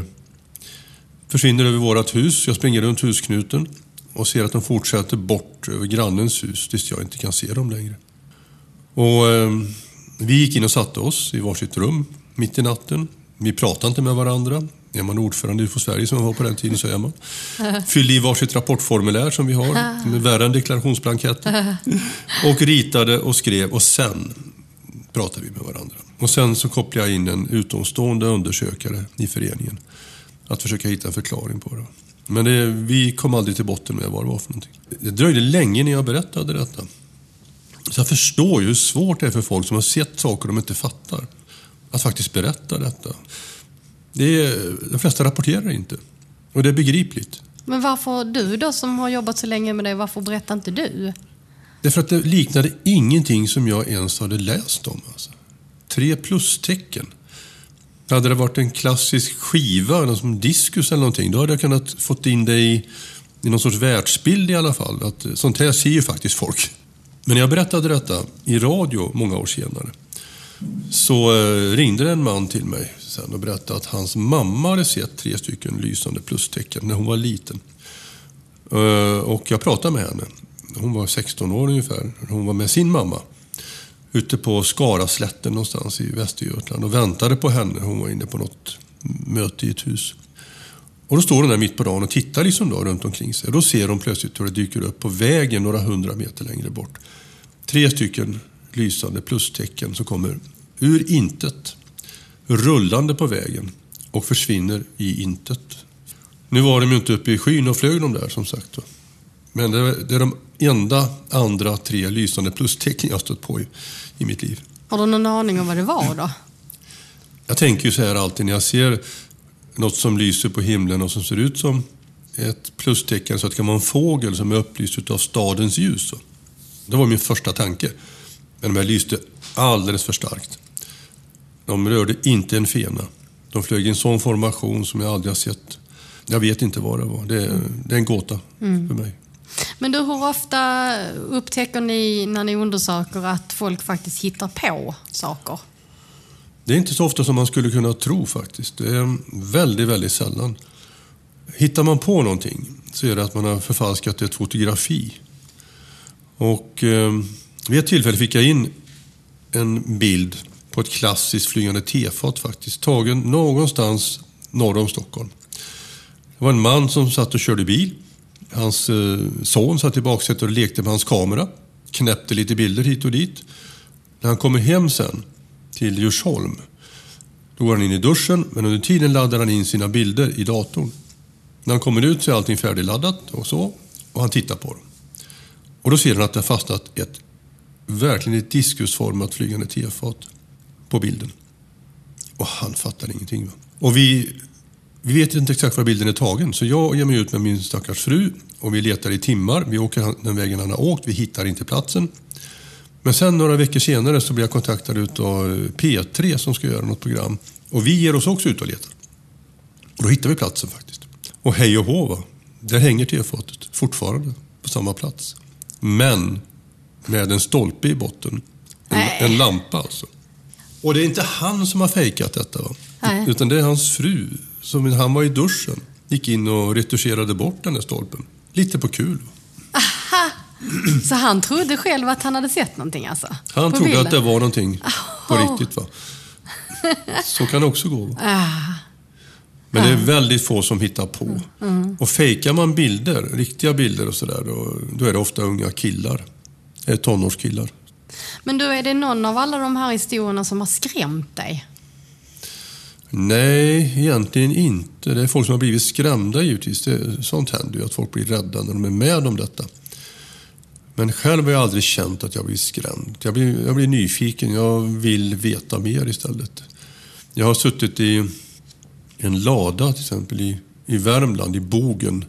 försvinner över vårt hus. Jag springer runt husknuten och ser att de fortsätter bort över grannens hus tills jag inte kan se dem längre. Och, eh, vi gick in och satte oss i varsitt rum mitt i natten. Vi pratade inte med varandra. Är man ordförande i Sverige som jag var på den tiden så är man. <laughs> Fyllde i varsitt rapportformulär som vi har, är värre än deklarationsblanketten. <laughs> Och ritade och skrev och sen pratade vi med varandra. Och sen så kopplade jag in en utomstående undersökare i föreningen. Att försöka hitta en förklaring på det. Men det, vi kom aldrig till botten med vad det var för någonting. Det dröjde länge innan jag berättade detta. Så jag förstår ju hur svårt det är för folk som har sett saker de inte fattar. Att faktiskt berätta detta. Det är, de flesta rapporterar inte. Och det är begripligt. Men varför du då som har jobbat så länge med det, varför berättar inte du? Därför att det liknade ingenting som jag ens hade läst om. Alltså. Tre plustecken. Hade det varit en klassisk skiva, någon som diskus eller någonting, då hade jag kunnat fått in det i, i någon sorts världsbild i alla fall. Att, eh, sånt här ser ju faktiskt folk. Men när jag berättade detta i radio många år senare så eh, ringde det en man till mig sen och berättade att hans mamma hade sett tre stycken lysande plustecken när hon var liten. Eh, och jag pratade med henne. Hon var 16 år ungefär. Hon var med sin mamma ute på Skaraslätten någonstans i Västergötland och väntade på henne. Hon var inne på något möte i ett hus. Och då står hon där mitt på dagen och tittar liksom då runt omkring sig. Och då ser hon plötsligt hur det dyker upp på vägen några hundra meter längre bort. Tre stycken lysande plustecken som kommer ur intet, rullande på vägen och försvinner i intet. Nu var de ju inte uppe i skyn och flög de där som sagt. Men det är de enda andra tre lysande plustecken jag stött på i, i mitt liv. Har du någon aning om vad det var då? Jag tänker ju så här alltid när jag ser något som lyser på himlen och som ser ut som ett plustecken så att det kan vara en fågel som är upplyst av stadens ljus. Det var min första tanke. Men de här lyste alldeles för starkt. De rörde inte en fena. De flög i en sån formation som jag aldrig har sett. Jag vet inte vad det var. Det är, det är en gåta mm. för mig. Men du, hur ofta upptäcker ni när ni undersöker att folk faktiskt hittar på saker? Det är inte så ofta som man skulle kunna tro faktiskt. Det är väldigt, väldigt sällan. Hittar man på någonting så är det att man har förfalskat ett fotografi. Och eh, vid ett tillfälle fick jag in en bild på ett klassiskt flygande tefat faktiskt. Tagen någonstans norr om Stockholm. Det var en man som satt och körde bil. Hans eh, son satt i baksätet och lekte med hans kamera. Knäppte lite bilder hit och dit. När han kommer hem sen till Djursholm då går han in i duschen men under tiden laddar han in sina bilder i datorn. När han kommer ut så är allting färdigladdat och så och han tittar på dem. Och då ser han att det har fastnat ett verkligen ett diskusformat flygande tefat på bilden. Och han fattar ingenting. Va? Och vi, vi vet inte exakt var bilden är tagen, så jag ger mig ut med min stackars fru och vi letar i timmar. Vi åker den vägen han har åkt, vi hittar inte platsen. Men sen några veckor senare så blir jag kontaktad av P3 som ska göra något program. Och vi ger oss också ut och letar. Och då hittar vi platsen faktiskt. Och hej och hå, där hänger tefatet fortfarande på samma plats. Men med en stolpe i botten. En, en, lampa alltså. Och det är inte han som har fejkat detta. Va? Utan det är hans fru. Som han var i duschen. Gick in och retuscherade bort den där stolpen. Lite på kul. Aha. Så han trodde själv att han hade sett någonting alltså? Han trodde bilden. att det var någonting på oh. riktigt. Va? <laughs> Så kan det också gå. Va? Ah. Men det är väldigt få som hittar på. Mm. Och fejkar man bilder, riktiga bilder och sådär, då, då är det ofta unga killar är tonårskillar. Men då är det någon av alla de här historierna som har skrämt dig? Nej, egentligen inte. Det är folk som har blivit skrämda givetvis. Det, sånt händer ju, att folk blir rädda när de är med om detta. Men själv har jag aldrig känt att jag blir skrämd. Jag blir, jag blir nyfiken, jag vill veta mer istället. Jag har suttit i en lada till exempel i, i Värmland, i Bogen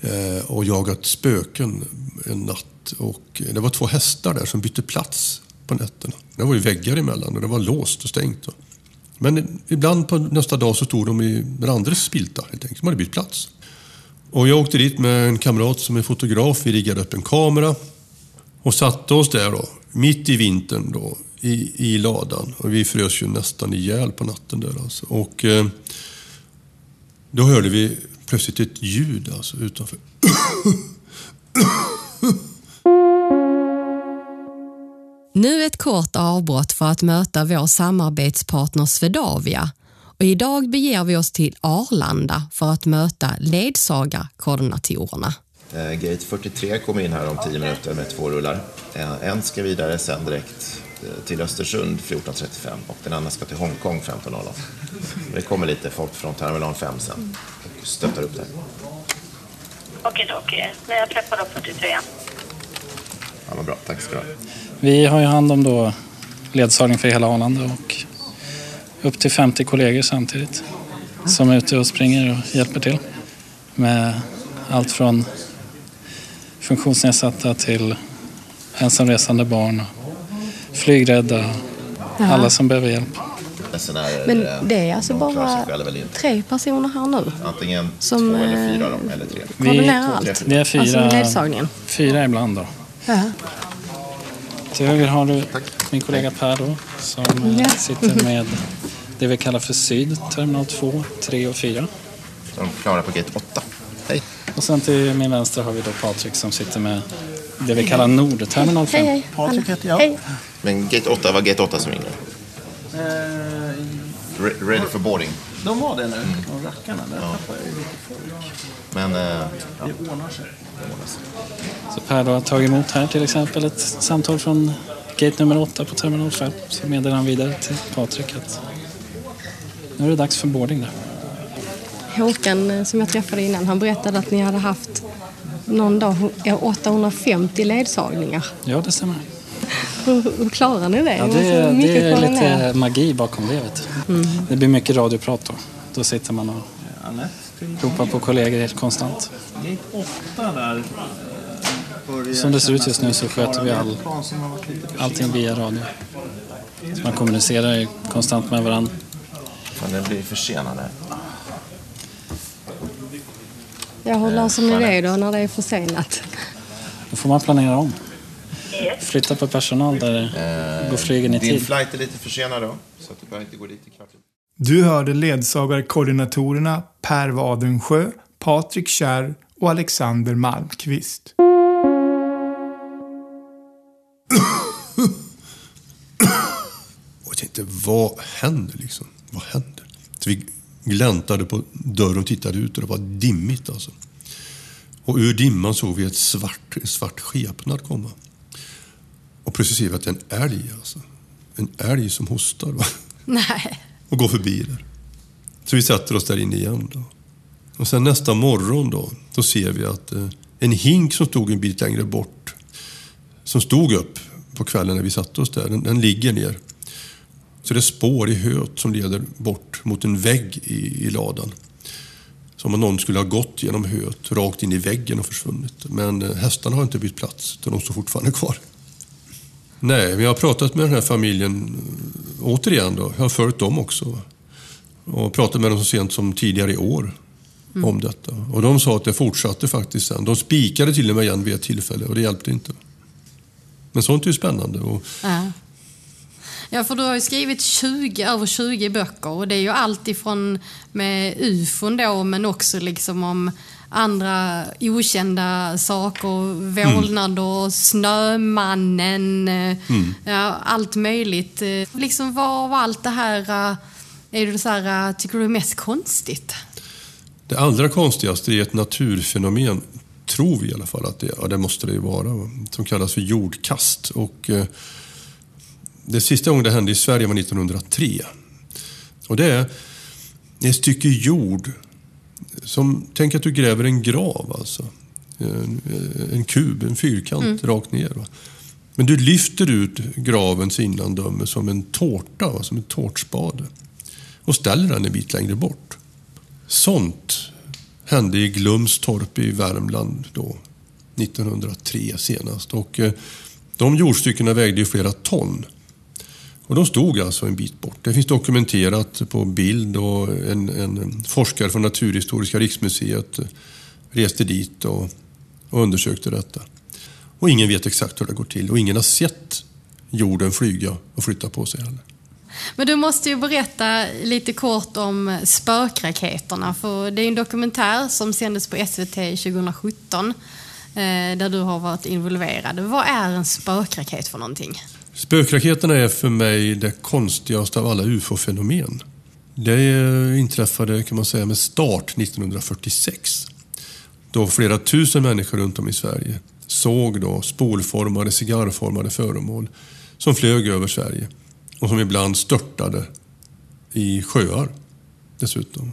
eh, och jagat spöken en natt och det var två hästar där som bytte plats på nätterna. Det var ju väggar emellan och det var låst och stängt. Men ibland på nästa dag så stod de i den andres spilta helt enkelt. De hade bytt plats. Och jag åkte dit med en kamrat som är fotograf. Vi riggade upp en kamera och satte oss där då, mitt i vintern då, i, i ladan. Och vi frös ju nästan ihjäl på natten där alltså. Och eh, då hörde vi plötsligt ett ljud alltså utanför. Nu ett kort avbrott för att möta vår samarbetspartner Swedavia och idag beger vi oss till Arlanda för att möta ledsagarkoordinatorerna. Eh, gate 43 kommer in här om 10 minuter med två rullar. Eh, en ska vidare sen direkt eh, till Östersund 14.35 och den andra ska till Hongkong 15.00. Det kommer lite folk från terminal 5 sen och stöttar upp det. Okej, okej. Men jag träffar då 43. Ja, vad bra. Tack ska du ha. Vi har ju hand om då ledsagning för hela Arlanda och upp till 50 kollegor samtidigt som är ute och springer och hjälper till med allt från funktionsnedsatta till ensamresande barn och flygrädda och alla som behöver hjälp. Men eh, det är alltså bara tre personer här nu Antingen Som, två eller fyra eh, då, eller tre. Vi- allt. Vi är fyra, Alltså fyra ibland då. Ja. Till höger har du min kollega Per då, som Ja. sitter med det vi kallar för Syd, terminal 2, 3 och 4. De klarar på gate 8. Hej. Och sen till min vänster har vi då Patrik som sitter med det vi kallar Nord, terminal 5. Hej, hej. Patrik heter jag. Hej. Men gate 8 var gate 8 som ringer. Eh, Re- ready for boarding. de var det nu, de rackarna. Där tappade jag ju lite folk. Men eh, ja, Det ordnar sig. Så Per då har tagit emot här till exempel ett samtal från gate nummer 8 på terminal 5. Så meddelar han vidare till Patrik att nu är det dags för boarding där. Håkan eh, som jag träffade innan, han berättade att ni hade haft någon dag eh, 850 ledsagningar. Ja, det stämmer. Hur, hur klarar ni det? Ja, det, vara det är lite magi bakom det. Vet du. Det blir mycket radioprat då. Då sitter man och ropar på kollegor helt konstant. gate 8 där. eh, börjar Som det ser ut just nu så sköter vi all-. Allting via radio. Så man kommunicerar ju konstant med varandra. fan, den blir försenad här. Ja, hur löser ni det då när det är försenat? Då får man planera om. Flytta på personal där det går flygen i Din tid. flight är lite försenad då, så att du behöver inte gå dit i kvart. Du hörde ledsagarkoordinatorerna Per Wadensjö, Patrik Kärr och Alexander Malmqvist. <coughs> Jag tänkte, vad händer liksom? Vad händer? Så vi gläntade på dörren och tittade ut och det var dimmigt alltså. Och ur dimman såg vi ett svart, en svart skepnad komma. Och plötsligt ser vi att det är en älg alltså. En älg som hostar va? Nej och går förbi där. Så vi sätter oss där inne igen då. Och sen nästa morgon då, då ser vi att eh, en hink som stod en bit längre bort, som stod upp på kvällen när vi satte oss där, den, den ligger ner. Så det är spår i höet som leder bort mot en vägg i, i ladan. Som om någon skulle ha gått genom höet, rakt in i väggen och försvunnit. Men eh, hästarna har inte bytt plats, utan de står fortfarande kvar. Nej, vi har pratat med den här familjen eh, återigen då. Jag har följt dem också. Och pratat med dem så sent som tidigare i år om detta. Och de sa att det fortsatte faktiskt sen. De spikade till och med igen vid ett tillfälle och det hjälpte inte. Men sånt är ju spännande. Och Ja. Ja, för du har ju skrivit 20, över 20 böcker och det är ju allt ifrån med ufon då men också liksom om andra okända saker, vålnad och Snömannen, eh, ja, allt möjligt. Liksom vad av allt det här eh, är det så här, eh, tycker du är mest konstigt? Det allra konstigaste är ett naturfenomen, tror vi i alla fall att det är, ja, det måste det ju vara, va, som kallas för jordkast. Och, eh, det sista gången det hände i Sverige var 1903. Och det är ett stycke jord som, tänk att du gräver en grav alltså. En, en kub, en fyrkant rakt ner. Va? Men du lyfter ut gravens innandöme som en tårta, va? som en tårtspade. Och ställer den en bit längre bort. Sånt hände i Glumstorp i Värmland då, 1903 senast. Och eh, de jordstyckena vägde ju flera ton. Och de stod alltså en bit bort. Det finns dokumenterat på bild och en, en forskare från Naturhistoriska riksmuseet reste dit och, och undersökte detta. Och ingen vet exakt hur det går till och ingen har sett jorden flyga och flytta på sig heller. Men du måste ju berätta lite kort om spökraketerna. För det är en dokumentär som sändes på SVT 2017 eh, där du har varit involverad. Vad är en spökraket för någonting? Spökraketerna är för mig det konstigaste av alla ufo-fenomen. Det inträffade kan man säga med start 1946. Då flera tusen människor runt om i Sverige såg då spolformade, cigarrformade föremål som flög över Sverige och som ibland störtade i sjöar dessutom.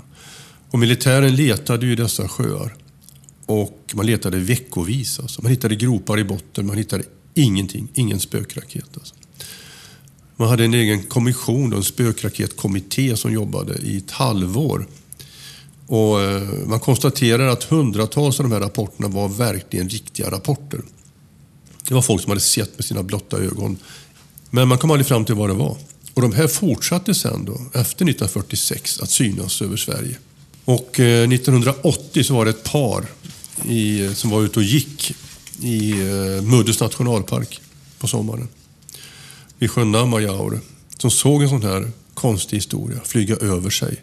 Och militären letade ju i dessa sjöar och man letade veckovis. Alltså. Man hittade gropar i botten, man hittade ingenting, ingen spökraket. Alltså. Man hade en egen kommission, en spökraketkommitté som jobbade i ett halvår. Och eh, man konstaterar att hundratals av de här rapporterna var verkligen riktiga rapporter. Det var folk som hade sett med sina blotta ögon men man kom aldrig fram till vad det var. Och de här fortsatte sen då, efter 1946 att synas över Sverige. Och eh, 1980 så var det ett par i, som var ute och gick i eh, Muddus nationalpark på sommaren. Vid sjön Namajaure. Som såg en sån här konstig historia flyga över sig.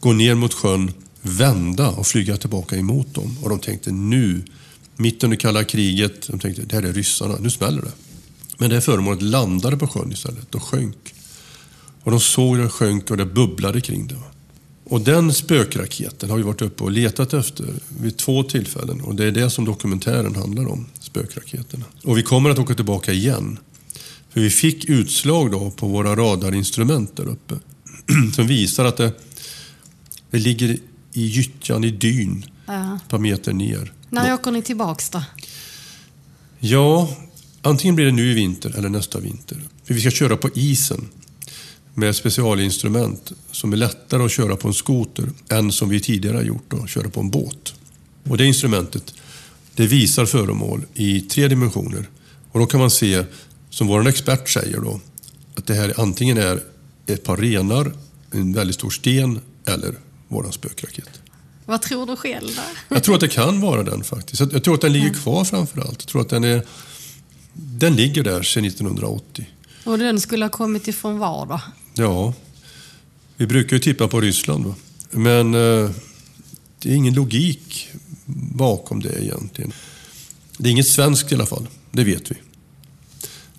Gå ner mot sjön, vända och flyga tillbaka emot dem. Och de tänkte nu, mitt under kalla kriget, de tänkte det här är ryssarna, nu smäller det. Men det föremålet landade på sjön istället och sjönk. Och de såg det sjönk och det bubblade kring det. Och den spökraketen har vi varit uppe och letat efter vid två tillfällen. Och det är det som dokumentären handlar om, spökraketerna. Och vi kommer att åka tillbaka igen. För vi fick utslag då på våra radarinstrument där uppe. <clears throat> Som visar att det, det ligger i gyttjan, i dyn, ja. ett par meter ner. När åker ni tillbaks då? Ja, Antingen blir det nu i vinter eller nästa vinter. För vi ska köra på isen med specialinstrument som är lättare att köra på en skoter än som vi tidigare har gjort, att köra på en båt. Och det instrumentet det visar föremål i tre dimensioner. Och då kan man se, som vår expert säger, då, att det här antingen är ett par renar, en väldigt stor sten eller våran spökraket. Vad tror du själv? Där? Jag tror att det kan vara den faktiskt. Jag tror att den ligger kvar framför allt. Jag tror att den är den ligger där sedan 1980. Och den skulle ha kommit ifrån var då? Ja, vi brukar ju tippa på Ryssland. Då. Men eh, det är ingen logik bakom det egentligen. Det är inget svenskt i alla fall, det vet vi.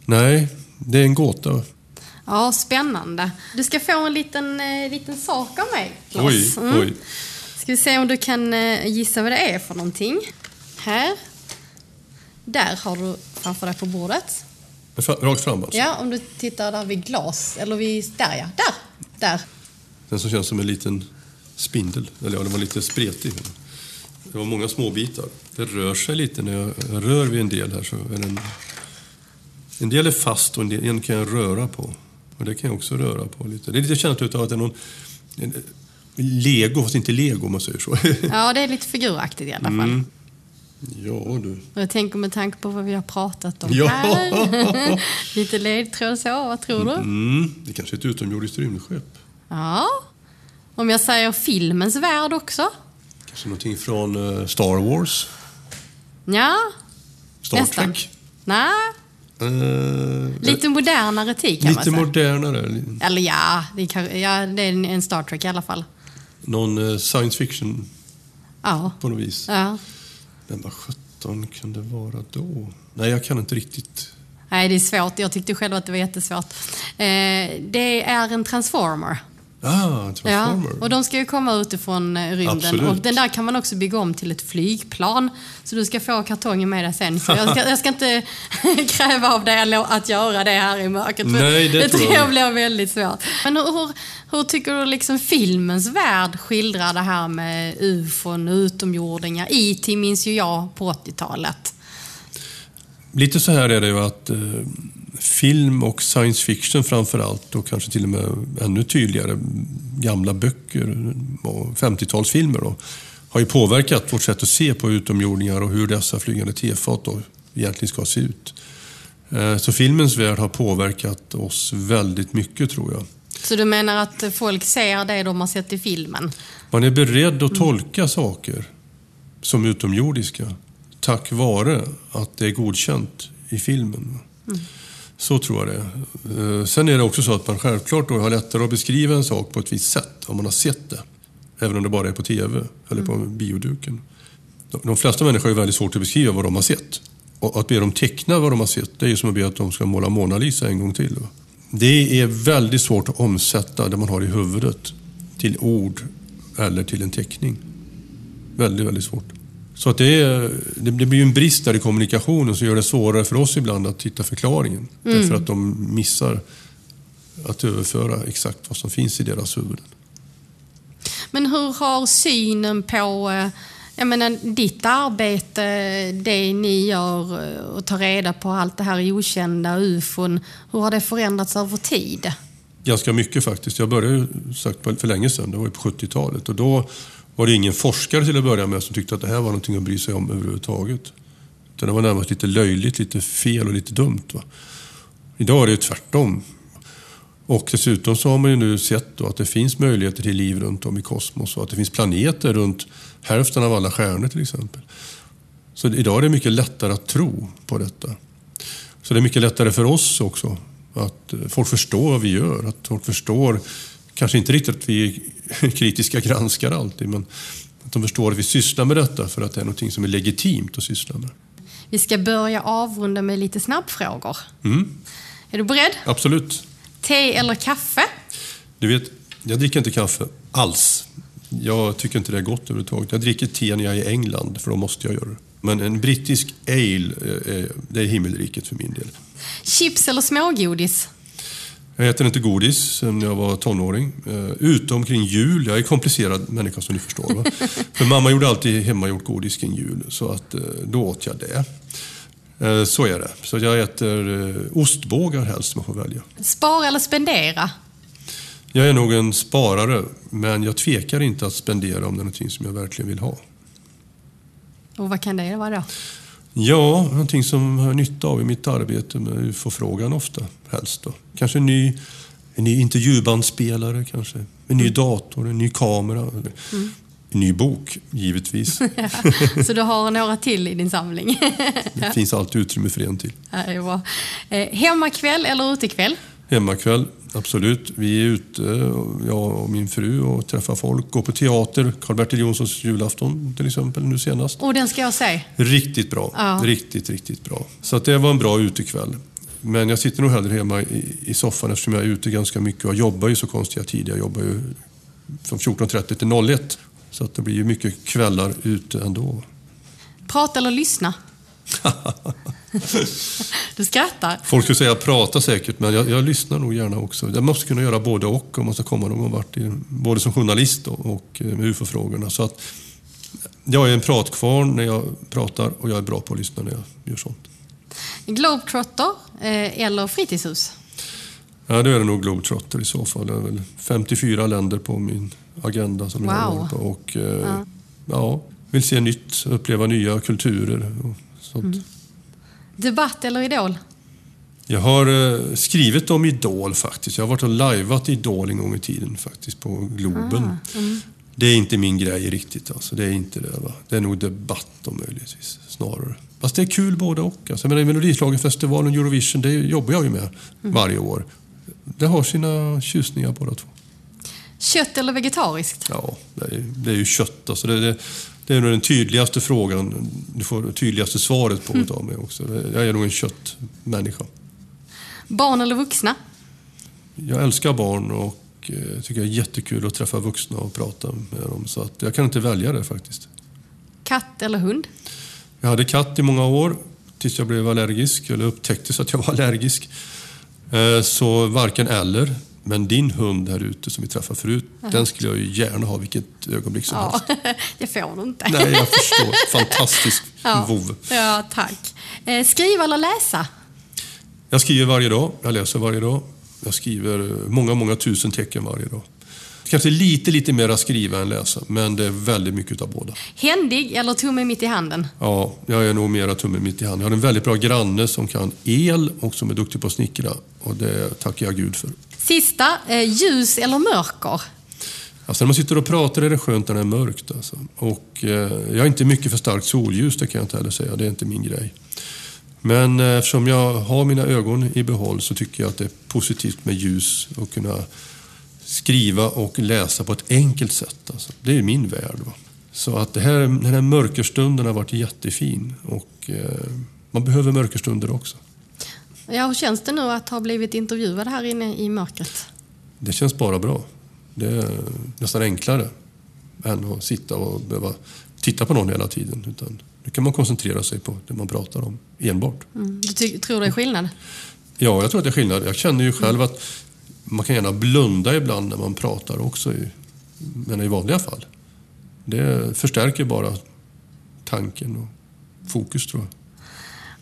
Nej, det är en gåta. Ja, spännande. Du ska få en liten, eh, liten sak av mig, Klas. Oj, mm. oj. Ska vi se om du kan eh, gissa vad det är för någonting. Här där har du framför dig på bordet. Rakt fram alltså? Ja, om du tittar där vid glas. Eller vid... Där ja, där! Där. Den som känns som en liten spindel. Eller ja, den var lite spretig. Det var många små bitar. Det rör sig lite när jag rör vid en del här. Så är den... En del är fast och en, del, en kan jag röra på. Och det kan jag också röra på lite. Det är lite känt av att det är någon... Lego, fast inte lego om man säger så. Ja, det är lite figuraktigt i alla fall. Mm. Ja du. Jag tänker med tanke på vad vi har pratat om ja. här. <laughs> Lite ledtråd så, vad tror du? Mm, det kanske är ett utomjordiskt rymdskepp. Ja. Om jag säger filmens värld också? Kanske någonting från uh, Star Wars? Ja. Star Nästan. Trek? Nej. Uh, lite modernare tid kan lite man säga. Lite modernare? Eller ja det, kan, ja, det är en Star Trek i alla fall. Någon uh, science fiction? Ja. På något vis? Ja. Men vad sjutton kan det vara då? Nej, jag kan inte riktigt. Nej, det är svårt. Jag tyckte själv att det var jättesvårt. Eh, det är en transformer. Ah, transformer. Ja, och de ska ju komma utifrån eh, rymden. Absolut. Och den där kan man också bygga om till ett flygplan. Så du ska få kartongen med dig sen. Så jag, ska, jag ska inte <laughs> kräva av dig att göra det här i mörkret. Nej, det, det tror jag blir väldigt svårt. Men hur, hur tycker du liksom filmens värld skildrar det här med ufon, utomjordingar? IT minns ju jag på 80-talet. Lite så här är det ju att eh, film och science fiction framför allt och kanske till och med ännu tydligare gamla böcker och 50-talsfilmer då, har ju påverkat vårt sätt att se på utomjordingar och hur dessa flygande tefat då egentligen ska se ut. Eh, Så filmens värld har påverkat oss väldigt mycket tror jag. Så du menar att folk ser det de har sett i filmen? Man är beredd att tolka saker som utomjordiska tack vare att det är godkänt i filmen. Så tror jag det är. Eh, Sen är det också så att man självklart då har lättare att beskriva en sak på ett visst sätt om man har sett det. Även om det bara är på TV eller på bioduken. De- flesta människor ju väldigt svårt att beskriva vad de har sett. Och att be dem teckna vad de har sett, det är ju som att be att de ska måla Mona Lisa en gång till. Det är väldigt svårt att omsätta det man har i huvudet till ord eller till en teckning. Väldigt, väldigt svårt. Så att det, är, det det blir ju en brist där i kommunikationen som gör det svårare för oss ibland att hitta förklaringen. Därför att de missar att överföra exakt vad som finns i deras huvuden. Men hur har synen på eh, jag menar, ditt arbete, det ni gör eh, och ta reda på allt det här okända, ufon, hur har det förändrats över tid? Ganska mycket faktiskt. Jag började ju sagt för länge sedan, det var ju på 70-talet. Och då var det ingen forskare till att börja med som tyckte att det här var någonting att bry sig om överhuvudtaget. Utan det var närmast lite löjligt, lite fel och lite dumt. Va? Idag är det ju tvärtom. Och dessutom så har man ju nu sett då att det finns möjligheter till liv runt om i kosmos och att det finns planeter runt hälften av alla stjärnor till exempel. Så idag är det mycket lättare att tro på detta. Så det är mycket lättare för oss också att eh, folk förstår vad vi gör. Att folk förstår, kanske inte riktigt att vi är <laughs> kritiska granskare alltid, men att de förstår att vi sysslar med detta för att det är något som är legitimt att syssla med. Vi ska börja avrunda med lite snabbfrågor. Mm, Är du beredd? absolut. Te eller kaffe? Du vet, jag dricker inte kaffe alls. Jag tycker inte det är gott överhuvudtaget. Jag dricker te när jag är i England, för då måste jag göra det. Men en brittisk ale, eh, eh, det är himmelriket för min del. Chips eller smågodis? Jag äter inte godis sedan jag var tonåring. Eh, utom kring jul. Jag är komplicerad människa som ni förstår. Va? <laughs> För mamma gjorde alltid hemmagjort godis kring jul. Så att, eh, då åt jag det. Eh, så är det. Så jag äter ostbågar helst om jag får välja. Spara eller spendera? Jag är nog en sparare, men jag tvekar inte att spendera om det är någonting som jag verkligen vill ha. Och vad kan det vara då? Ja, någonting som jag har nytta av i mitt arbete med UFO-frågan ofta, helst. Då. Kanske en ny, en ny intervjubandspelare, kanske. En ny dator, en ny kamera. En ny bok, givetvis. <laughs> Så du har några till i din samling? <laughs> Det finns alltid utrymme för en till. Ja, det är bra. Eh, hemmakväll eller utekväll? Hemmakväll, absolut. Vi är ute, jag och min fru, och träffar folk. Går på teater. Karl-Bertil Jonssons julafton till exempel, nu senast. Och den ska jag se. Riktigt bra. Ja. Riktigt, riktigt bra. Så att det var en bra utekväll. Men jag sitter nog hellre hemma i, i soffan eftersom jag är ute ganska mycket. Och jag jobbar ju så konstiga tider. Jag jobbar ju från 14.30 till 01. Så att det blir ju mycket kvällar ute ändå. Prata eller lyssna? <laughs> du skrattar. Folk skulle säga prata säkert, men jag, jag lyssnar nog gärna också. Jag måste kunna göra både och om man ska komma någon vart, i, både som journalist och, och eh, med UFO-frågorna. Så att jag är en pratkvarn när jag pratar och jag är bra på att lyssna när jag gör sånt. Globetrotter eh, eller fritidshus? Ja, då är det nog Globetrotter i så fall. Det är väl 54 länder på min agenda som jag Wow. har på. Och, eh, ja, vill se nytt, uppleva nya kulturer och sånt. Debatt eller idol? Jag har eh, skrivit om Idol faktiskt. Jag har varit och lajvat Idol en gång i tiden faktiskt på Globen. Det är inte min grej riktigt. Alltså. Det är inte det. Va? Det är nog debatt om möjligtvis snarare. Fast det är kul både och. Alltså. Jag menar, Melodislagenfestivalen och Eurovision, det jobbar jag ju med varje år. Det har sina tjusningar båda två. Kött eller vegetariskt? Ja, det är, det är ju kött. Alltså det, det, det är nog den tydligaste frågan. Du får det tydligaste svaret på utav mig också. Jag är nog en köttmänniska. Barn eller vuxna? Jag älskar barn och eh, tycker det är jättekul att träffa vuxna och prata med dem. Så att jag kan inte välja det faktiskt. Katt eller hund? Jag hade katt i många år tills jag blev allergisk, eller upptäcktes att jag var allergisk. Eh, Så varken eller. Men din hund här ute som vi träffade förut, den skulle jag ju gärna ha vilket ögonblick som Ja, helst. <laughs> det får du inte. Nej, jag förstår. <laughs> Fantastisk Ja. vov. Ja, tack. Eh, skriva eller läsa? Jag skriver varje dag, jag läser varje dag. Jag skriver många, många tusen tecken varje dag. Kanske lite, lite mera skriva än läsa, men det är väldigt mycket av båda. Händig eller tumme mitt i handen? Ja, jag är nog mera tummen mitt i handen. Jag har en väldigt bra granne som kan el och som är duktig på att snickra. Och det tackar jag Gud för. Sista, eh, ljus eller mörker? Alltså när man sitter och pratar är det skönt när det är mörkt. Alltså. Och, eh, jag är inte mycket för starkt solljus, det kan jag inte heller säga. Det är inte min grej. Men eh, eftersom jag har mina ögon i behåll så tycker jag att det är positivt med ljus och kunna skriva och läsa på ett enkelt sätt. Alltså. Det är min värld. Va? Så att det här, den här mörkerstunden har varit jättefin. Och eh, man behöver mörkerstunder också. Ja, hur känns det nu att ha blivit intervjuad här inne i mörkret? Det känns bara bra. Det är nästan enklare än att sitta och behöva titta på någon hela tiden. Utan nu kan man koncentrera sig på det man pratar om enbart. Mm. Du tror det är skillnad? Ja, jag tror att det är skillnad. Jag känner ju själv att man kan gärna blunda ibland när man pratar också, i, men i vanliga fall. Det förstärker bara tanken och fokus tror jag.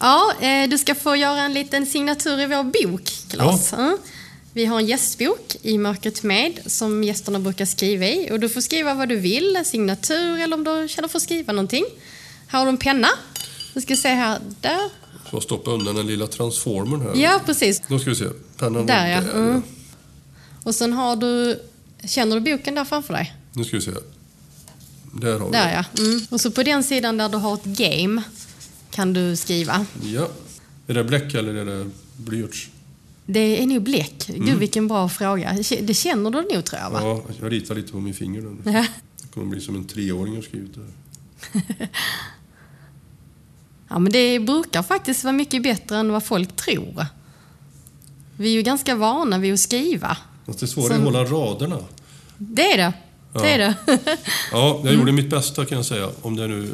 Ja, eh, du ska få göra en liten signatur i vår bok, Claes. Mm. Vi har en gästbok i Mörkret med som gästerna brukar skriva i. Och du får skriva vad du vill, en signatur eller om du känner för att skriva någonting. Här har du en penna. Du ska se här, där. Jag stoppa undan den lilla transformern här. Ja, precis. Då ska vi se. Pennan Där ja. där, Mm. Och sen har du, känner du boken där framför dig? Nu ska vi se. Där har vi Där ja. Mm. Och så på den sidan där du har ett game kan du skriva. Ja. Är det bläck eller är det blyerts? Det är nog bläck. Gud vilken bra fråga. Det känner du nog tror jag va? Ja, jag ritar lite på min finger nu. Ja. Det kommer bli som en treåring har skrivit det. <laughs> Ja, men det brukar faktiskt vara mycket bättre än vad folk tror. Vi är ju ganska vana vid att skriva. Fast det är svårare Som- att hålla raderna. Det är det. Det är det. Ja, jag <laughs> gjorde mitt bästa kan jag säga. Om det nu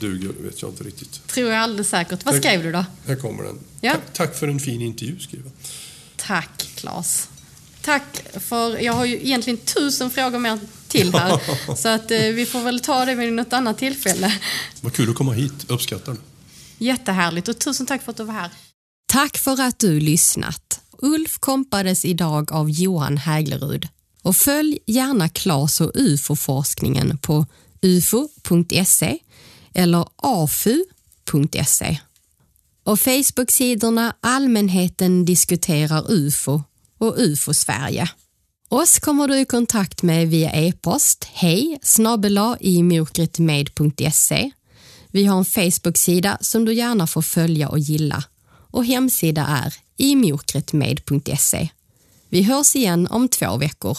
duger vet jag inte riktigt. tror jag alldeles säkert. Vad skrev du då? Här kommer den. Ja. Tack, tack för en fin intervju, skriver. Tack, Claes. Tack för... Jag har ju egentligen tusen frågor mer till här. <laughs> Så att eh, vi får väl ta det vid något annat tillfälle. Vad kul att komma hit. Uppskattar det. Jättehärligt och tusen tack för att du var här. Tack för att du lyssnat. Ulf kompades idag av Johan Häglerud. Och följ gärna Klas och UFO-forskningen på ufo.se eller afu.se. Och Facebook-sidorna Allmänheten diskuterar UFO och UFO Sverige. Oss kommer du i kontakt med via e-post hej snabela i e. Vi har en Facebook-sida som du gärna får följa och gilla och hemsida är imokretmed.se. Vi hörs igen om två veckor.